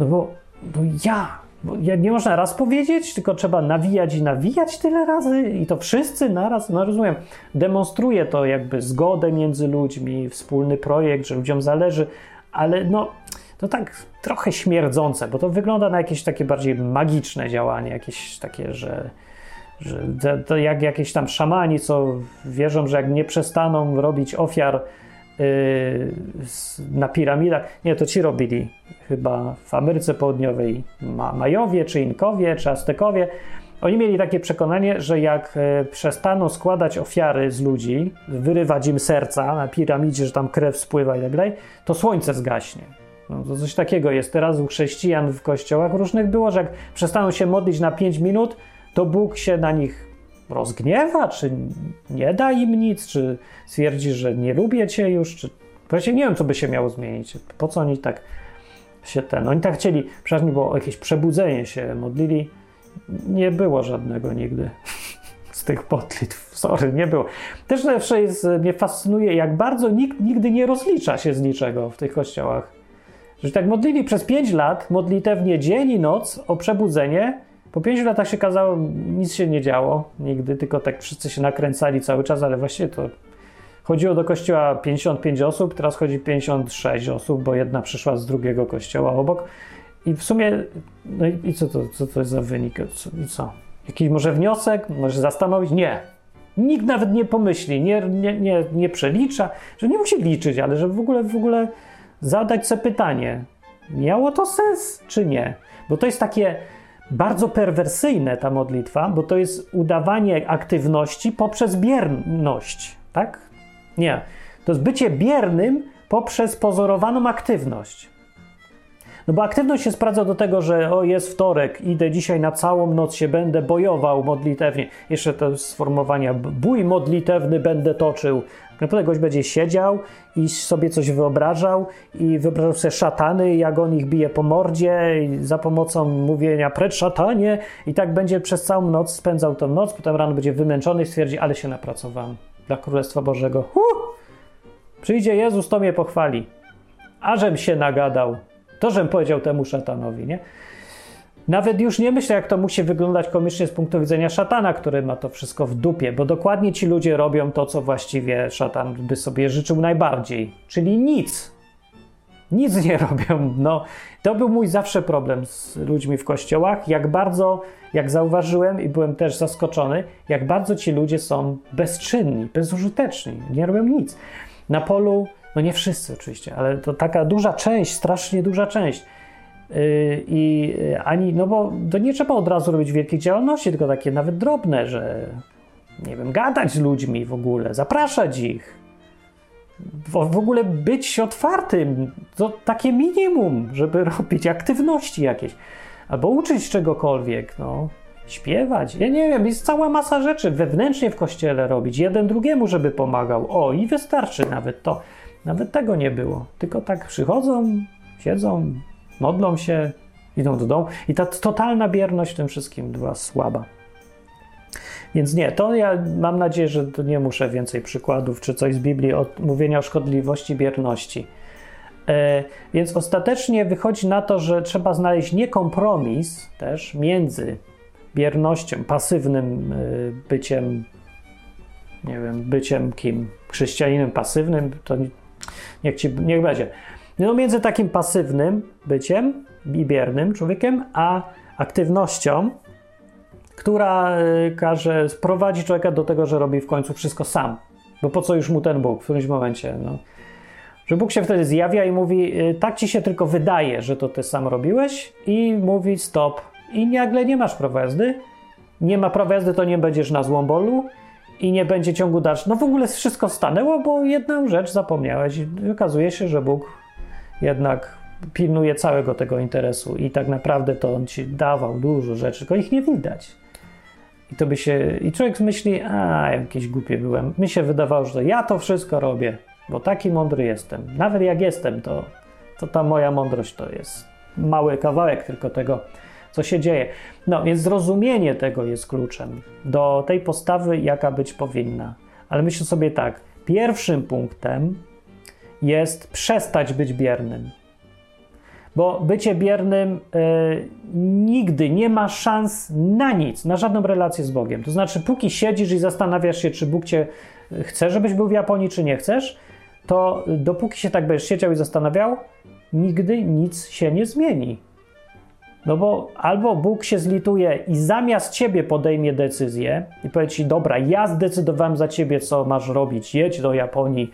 No bo, bo ja bo nie można raz powiedzieć, tylko trzeba nawijać i nawijać tyle razy i to wszyscy naraz, no rozumiem, demonstruje to jakby zgodę między ludźmi, wspólny projekt, że ludziom zależy, ale no to tak trochę śmierdzące, bo to wygląda na jakieś takie bardziej magiczne działanie, jakieś takie, że że to, to jak jakieś tam szamani, co wierzą, że jak nie przestaną robić ofiar yy, na piramidach, nie, to ci robili chyba w Ameryce Południowej Ma Majowie, czy Inkowie, czy Aztekowie. Oni mieli takie przekonanie, że jak e, przestaną składać ofiary z ludzi, wyrywać im serca na piramidzie, że tam krew spływa i tak dalej, to słońce zgaśnie. No, to coś takiego jest teraz u chrześcijan w kościołach różnych było, że jak przestaną się modlić na 5 minut, to Bóg się na nich rozgniewa, czy nie da im nic, czy stwierdzi, że nie lubię cię już, czy właśnie nie wiem, co by się miało zmienić. Po co oni tak się ten. Oni tak chcieli, przeważnie było jakieś przebudzenie się modlili. Nie było żadnego nigdy z tych modlitw. Sorry, nie było. Też zawsze jest, mnie fascynuje, jak bardzo nikt nigdy nie rozlicza się z niczego w tych kościołach. Że tak modlili przez 5 lat, modlitewnie dzień i noc o przebudzenie. Po 5 latach się kazało, nic się nie działo nigdy, tylko tak wszyscy się nakręcali cały czas, ale właściwie to chodziło do kościoła 55 osób, teraz chodzi 56 osób, bo jedna przyszła z drugiego kościoła obok. I w sumie, no i, i co, to, co to jest za wynik? Co, I co? Jakiś może wniosek? Może zastanowić? Nie. Nikt nawet nie pomyśli, nie, nie, nie, nie przelicza, że nie musi liczyć, ale że w ogóle, w ogóle zadać sobie pytanie, miało to sens, czy nie? Bo to jest takie bardzo perwersyjne ta modlitwa, bo to jest udawanie aktywności poprzez bierność, tak? Nie. To jest bycie biernym poprzez pozorowaną aktywność. No bo aktywność się sprawdza do tego, że o jest wtorek, idę dzisiaj na całą noc się będę bojował modlitewnie. Jeszcze to sformułowania bój modlitewny będę toczył. Naprawdę gość będzie siedział i sobie coś wyobrażał i wyobrażał sobie szatany, jak on ich bije po mordzie za pomocą mówienia precz szatanie i tak będzie przez całą noc spędzał tą noc, potem rano będzie wymęczony i stwierdzi, ale się napracowałem dla Królestwa Bożego. Huh! Przyjdzie Jezus, to mnie pochwali. Ażem się nagadał. To, żem powiedział temu szatanowi, nie? Nawet już nie myślę, jak to musi wyglądać komicznie z punktu widzenia szatana, który ma to wszystko w dupie, bo dokładnie ci ludzie robią to, co właściwie szatan by sobie życzył najbardziej, czyli nic. Nic nie robią. No, to był mój zawsze problem z ludźmi w kościołach. Jak bardzo, jak zauważyłem i byłem też zaskoczony, jak bardzo ci ludzie są bezczynni, bezużyteczni, nie robią nic. Na polu, no nie wszyscy oczywiście, ale to taka duża część, strasznie duża część i ani, no bo to nie trzeba od razu robić wielkich działalności, tylko takie nawet drobne, że nie wiem, gadać z ludźmi w ogóle, zapraszać ich, w, w ogóle być otwartym, to takie minimum, żeby robić aktywności jakieś, albo uczyć czegokolwiek, no, śpiewać, ja nie wiem, jest cała masa rzeczy wewnętrznie w kościele robić, jeden drugiemu, żeby pomagał, o i wystarczy nawet to, nawet tego nie było, tylko tak przychodzą, siedzą, modlą się, idą do domu i ta totalna bierność w tym wszystkim była słaba. Więc nie, to ja mam nadzieję, że nie muszę więcej przykładów czy coś z Biblii od mówienia o szkodliwości bierności. E, więc ostatecznie wychodzi na to, że trzeba znaleźć nie kompromis też między biernością, pasywnym y, byciem, nie wiem, byciem kim? Chrześcijaninem pasywnym, to niech, ci, niech będzie no między takim pasywnym byciem i biernym człowiekiem, a aktywnością, która y, każe, sprowadzi człowieka do tego, że robi w końcu wszystko sam. Bo po co już mu ten Bóg w którymś momencie? No. Że Bóg się wtedy zjawia i mówi, y, tak ci się tylko wydaje, że to ty sam robiłeś i mówi stop. I nagle nie masz prawa jazdy. Nie ma prawa jazdy, to nie będziesz na złombolu i nie będzie ciągu dalszego. No w ogóle wszystko stanęło, bo jedną rzecz zapomniałeś i okazuje się, że Bóg jednak pilnuje całego tego interesu i tak naprawdę to on ci dawał dużo rzeczy, tylko ich nie widać. I to by się. I człowiek myśli, a jakieś głupie byłem. Mi się wydawało, że ja to wszystko robię, bo taki mądry jestem. Nawet jak jestem, to, to ta moja mądrość to jest mały kawałek tylko tego, co się dzieje. No więc zrozumienie tego jest kluczem do tej postawy, jaka być powinna. Ale myślę sobie tak, pierwszym punktem jest przestać być biernym. Bo bycie biernym y, nigdy nie ma szans na nic, na żadną relację z Bogiem. To znaczy, póki siedzisz i zastanawiasz się, czy Bóg cię e, chce, żebyś był w Japonii, czy nie chcesz, to dopóki się tak będziesz siedział i zastanawiał, nigdy nic się nie zmieni. No bo albo Bóg się zlituje i zamiast ciebie podejmie decyzję i powie ci, dobra, ja zdecydowałem za ciebie, co masz robić, jedź do Japonii,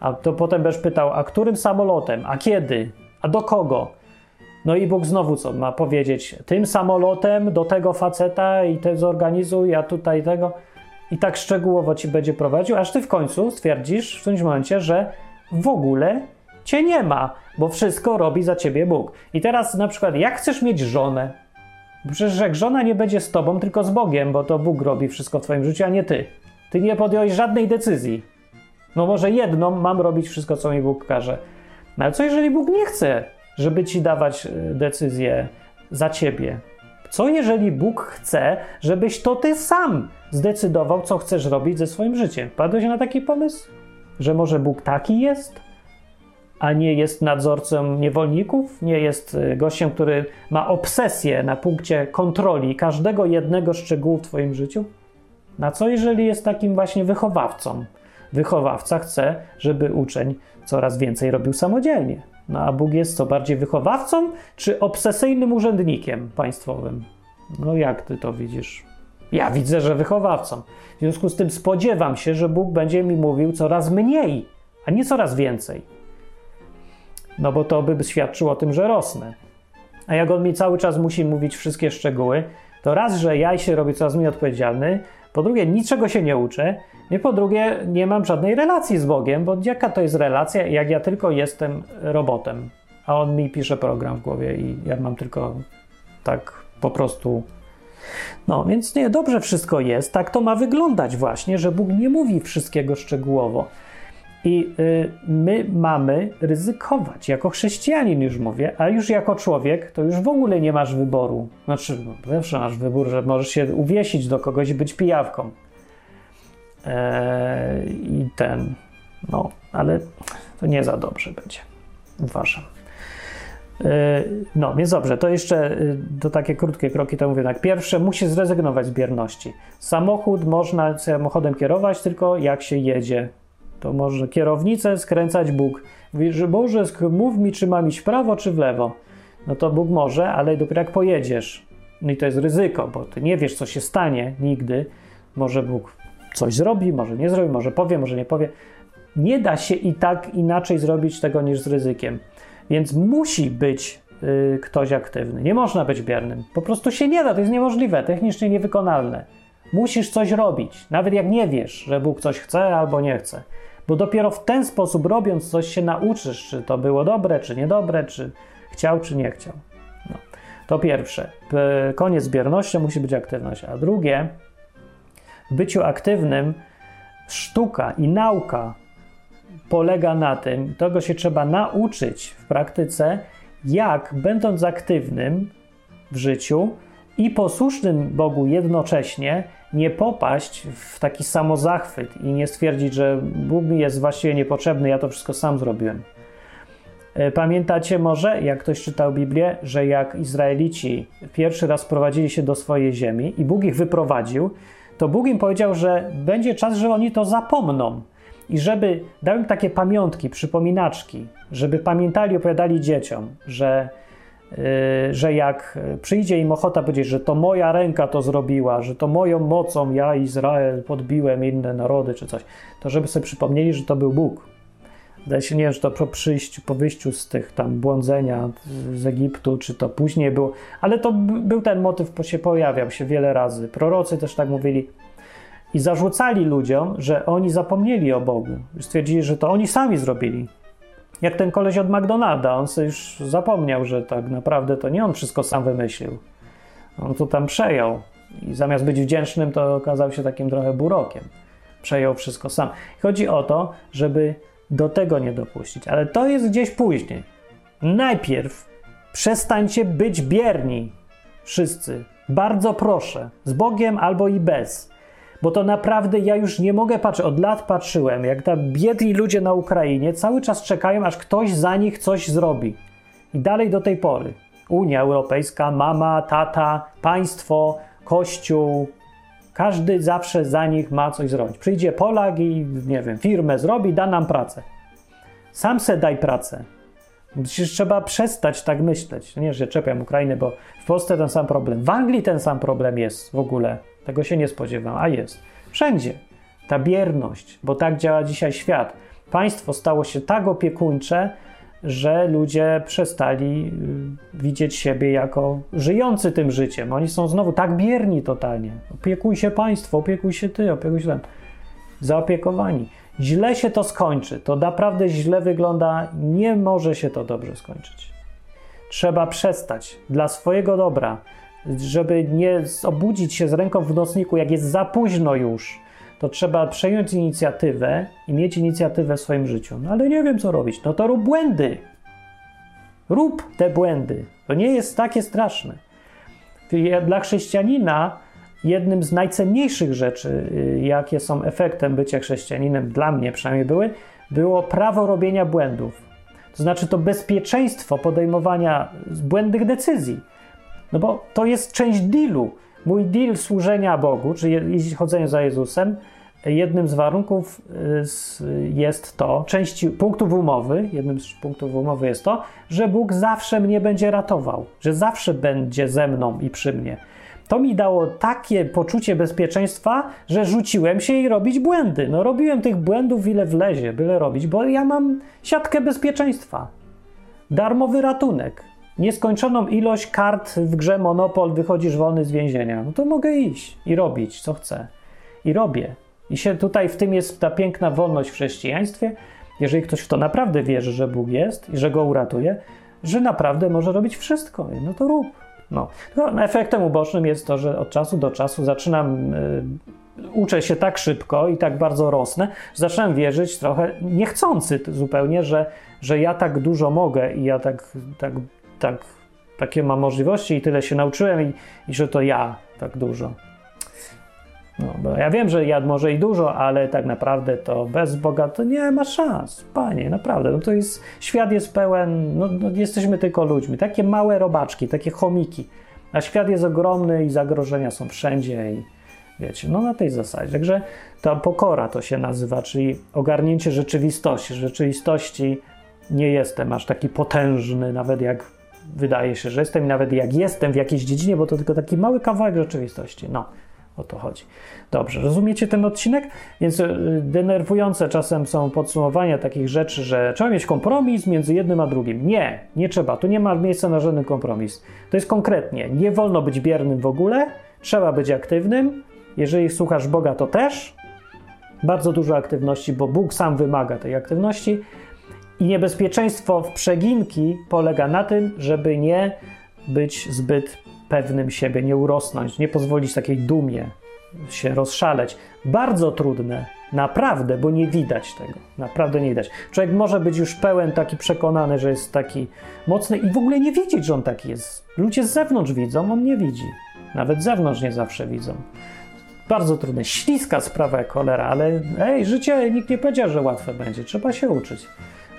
a to potem będziesz pytał, a którym samolotem, a kiedy, a do kogo? No i Bóg znowu co ma powiedzieć? Tym samolotem do tego faceta i te zorganizuj, a tutaj tego. I tak szczegółowo ci będzie prowadził, aż ty w końcu stwierdzisz w którymś momencie, że w ogóle cię nie ma, bo wszystko robi za ciebie Bóg. I teraz na przykład, jak chcesz mieć żonę? Przecież jak żona nie będzie z tobą, tylko z Bogiem, bo to Bóg robi wszystko w twoim życiu, a nie ty. Ty nie podjąłeś żadnej decyzji. No może jedną mam robić wszystko, co mi Bóg każe. No ale co jeżeli Bóg nie chce, żeby ci dawać y, decyzję za ciebie? Co jeżeli Bóg chce, żebyś to ty sam zdecydował, co chcesz robić ze swoim życiem? Padłeś na taki pomysł? Że może Bóg taki jest? A nie jest nadzorcą niewolników? Nie jest y, gościem, który ma obsesję na punkcie kontroli każdego jednego szczegółu w Twoim życiu? Na co jeżeli jest takim właśnie wychowawcą? Wychowawca chce, żeby uczeń coraz więcej robił samodzielnie. No a Bóg jest co bardziej wychowawcą czy obsesyjnym urzędnikiem państwowym? No jak ty to widzisz? Ja widzę, że wychowawcą. W związku z tym spodziewam się, że Bóg będzie mi mówił coraz mniej, a nie coraz więcej. No bo to by świadczyło o tym, że rosnę. A jak on mi cały czas musi mówić wszystkie szczegóły, to raz, że ja się robię coraz mniej odpowiedzialny, po drugie, niczego się nie uczę, i po drugie, nie mam żadnej relacji z Bogiem, bo jaka to jest relacja, jak ja tylko jestem robotem, a on mi pisze program w głowie i ja mam tylko tak po prostu. No, więc nie, dobrze wszystko jest. Tak to ma wyglądać właśnie, że Bóg nie mówi wszystkiego szczegółowo. I y, my mamy ryzykować, jako chrześcijanin już mówię, a już jako człowiek to już w ogóle nie masz wyboru. Znaczy, no, zawsze masz wybór, że możesz się uwiesić do kogoś i być pijawką. Eee, I ten, no, ale to nie za dobrze będzie, uważam. Eee, no, więc dobrze, to jeszcze y, takie krótkie kroki, to mówię tak. Pierwsze, musi zrezygnować z bierności. Samochód można samochodem kierować tylko jak się jedzie to może kierownicę skręcać Bóg. Mówi, że Boże, mów mi, czy mam iść w prawo, czy w lewo. No to Bóg może, ale dopiero jak pojedziesz. No i to jest ryzyko, bo ty nie wiesz, co się stanie nigdy. Może Bóg coś zrobi, może nie zrobi, może powie, może nie powie. Nie da się i tak inaczej zrobić tego niż z ryzykiem. Więc musi być y, ktoś aktywny. Nie można być biernym. Po prostu się nie da, to jest niemożliwe, technicznie niewykonalne. Musisz coś robić, nawet jak nie wiesz, że Bóg coś chce albo nie chce bo dopiero w ten sposób, robiąc coś, się nauczysz, czy to było dobre, czy niedobre, czy chciał, czy nie chciał. No. To pierwsze. Koniec biernością musi być aktywność. A drugie, byciu aktywnym sztuka i nauka polega na tym, tego się trzeba nauczyć w praktyce, jak będąc aktywnym w życiu i posłusznym Bogu jednocześnie, nie popaść w taki samozachwyt i nie stwierdzić, że Bóg mi jest właściwie niepotrzebny, ja to wszystko sam zrobiłem. E, pamiętacie może, jak ktoś czytał Biblię, że jak Izraelici pierwszy raz prowadzili się do swojej ziemi i Bóg ich wyprowadził, to Bóg im powiedział, że będzie czas, że oni to zapomną. I żeby dał im takie pamiątki, przypominaczki, żeby pamiętali, opowiadali dzieciom, że Y, że jak przyjdzie im ochota powiedzieć, że to moja ręka to zrobiła, że to moją mocą ja, Izrael, podbiłem inne narody czy coś, to żeby sobie przypomnieli, że to był Bóg. Zdaje się, nie wiem, czy to po przyjściu, po wyjściu z tych tam błądzenia z Egiptu, czy to później było, ale to był ten motyw, się pojawiał się wiele razy. Prorocy też tak mówili i zarzucali ludziom, że oni zapomnieli o Bogu. Stwierdzili, że to oni sami zrobili jak ten koleś od McDonalda, on sobie już zapomniał, że tak naprawdę to nie on wszystko sam wymyślił. On to tam przejął i zamiast być wdzięcznym, to okazał się takim trochę burokiem. Przejął wszystko sam. Chodzi o to, żeby do tego nie dopuścić, ale to jest gdzieś później. Najpierw przestańcie być bierni. Wszyscy. Bardzo proszę. Z Bogiem albo i bez bo to naprawdę ja już nie mogę patrzeć. Od lat patrzyłem, jak tam biedni ludzie na Ukrainie cały czas czekają, aż ktoś za nich coś zrobi. I dalej do tej pory. Unia Europejska, mama, tata, państwo, kościół, każdy zawsze za nich ma coś zrobić. Przyjdzie Polak i, nie wiem, firmę zrobi, da nam pracę. Sam se daj pracę. Przecież trzeba przestać tak myśleć. Nie, że czepiam Ukrainy, bo w Polsce ten sam problem. W Anglii ten sam problem jest w ogóle. Tego się nie spodziewam, a jest. Wszędzie. Ta bierność, bo tak działa dzisiaj świat. Państwo stało się tak opiekuńcze, że ludzie przestali y, widzieć siebie jako żyjący tym życiem. Oni są znowu tak bierni totalnie. Opiekuj się państwo, opiekuj się ty, opiekuj się ten. Zaopiekowani. Źle się to skończy. To naprawdę źle wygląda. Nie może się to dobrze skończyć. Trzeba przestać dla swojego dobra, żeby nie obudzić się z ręką w nocniku, jak jest za późno już to trzeba przejąć inicjatywę i mieć inicjatywę w swoim życiu. No ale nie wiem, co robić. No to rób błędy. Rób te błędy. To nie jest takie straszne. Dla chrześcijanina jednym z najcenniejszych rzeczy, y, jakie są efektem bycia chrześcijaninem, dla mnie przynajmniej były, było prawo robienia błędów. To znaczy to bezpieczeństwo podejmowania błędnych decyzji. No bo to jest część dealu. Mój deal służenia Bogu, czyli chodzenie za Jezusem, jednym z warunków y, jest to, części punktów umowy, jednym z punktów umowy jest to, że Bóg zawsze mnie będzie ratował, że zawsze będzie ze mną i przy mnie. To mi dało takie poczucie bezpieczeństwa, że rzuciłem się i robić błędy. No robiłem tych błędów ile wlezie, byle robić, bo ja mam siatkę bezpieczeństwa. Darmowy ratunek nieskończoną ilość kart w grze Monopol, wychodzisz wolny z więzienia. No to mogę iść i robić, co chcę. I robię. I się tutaj w tym jest ta piękna wolność w chrześcijaństwie. Jeżeli ktoś w to naprawdę wierzy, że Bóg jest i że go uratuje, że naprawdę może robić wszystko, no to rób. No. no efektem ubocznym jest to, że od czasu do czasu zaczynam. Yy, uczę się tak szybko i tak bardzo rosnę, że zaczynam wierzyć trochę niechcący zupełnie, że, że ja tak dużo mogę i ja tak, tak tak, takie mam możliwości i tyle się nauczyłem i, i że to ja tak dużo. No, ja wiem, że ja może i dużo, ale tak naprawdę to bez Boga to nie ma szans. Panie, naprawdę. No to jest, świat jest pełen, no, no jesteśmy tylko ludźmi. Takie małe robaczki, takie chomiki. A świat jest ogromny i zagrożenia są wszędzie i wiecie, no na tej zasadzie. Także ta pokora to się nazywa, czyli ogarnięcie rzeczywistości. Rzeczywistości nie jestem aż taki potężny, nawet jak wydaje się, że jestem i nawet jak jestem w jakiejś dziedzinie, bo to tylko taki mały kawałek rzeczywistości. No, o to chodzi. Dobrze, rozumiecie ten odcinek? Więc y, denerwujące czasem są podsumowania takich rzeczy, że trzeba mieć kompromis między jednym a drugim. Nie, nie trzeba. Tu nie ma miejsca na żaden kompromis. To jest konkretnie. Nie wolno być biernym w ogóle, trzeba być aktywnym. Jeżeli słuchasz Boga, to też. Bardzo dużo aktywności, bo Bóg sam wymaga tej aktywności i niebezpieczeństwo w przeginki polega na tym, żeby nie być zbyt pewnym siebie, nie urosnąć, nie pozwolić takiej dumie się rozszaleć. Bardzo trudne, naprawdę, bo nie widać tego. Naprawdę nie widać. Człowiek może być już pełen, taki przekonany, że jest taki mocny i w ogóle nie widzieć, że on taki jest. Ludzie z zewnątrz widzą, on nie widzi. Nawet z zewnątrz nie zawsze widzą. Bardzo trudne. Śliska sprawa jak cholera, ale ej, życie nikt nie powiedział, że łatwe będzie. Trzeba się uczyć.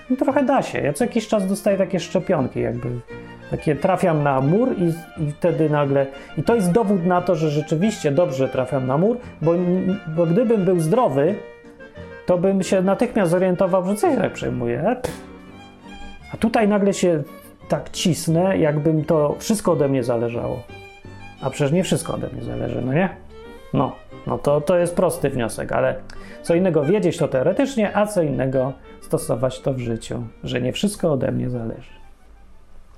No trochę da się. Ja co jakiś czas dostaję takie szczepionki, jakby takie trafiam na mur i, i wtedy nagle. I to jest dowód na to, że rzeczywiście dobrze trafiam na mur, bo, bo gdybym był zdrowy, to bym się natychmiast zorientował, że coś tak przejmuje. A tutaj nagle się tak cisnę, jakbym to wszystko ode mnie zależało. A przecież nie wszystko ode mnie zależy, no nie? No, no to, to jest prosty wniosek, ale co innego wiedzieć to teoretycznie, a co innego stosować to w życiu, że nie wszystko ode mnie zależy.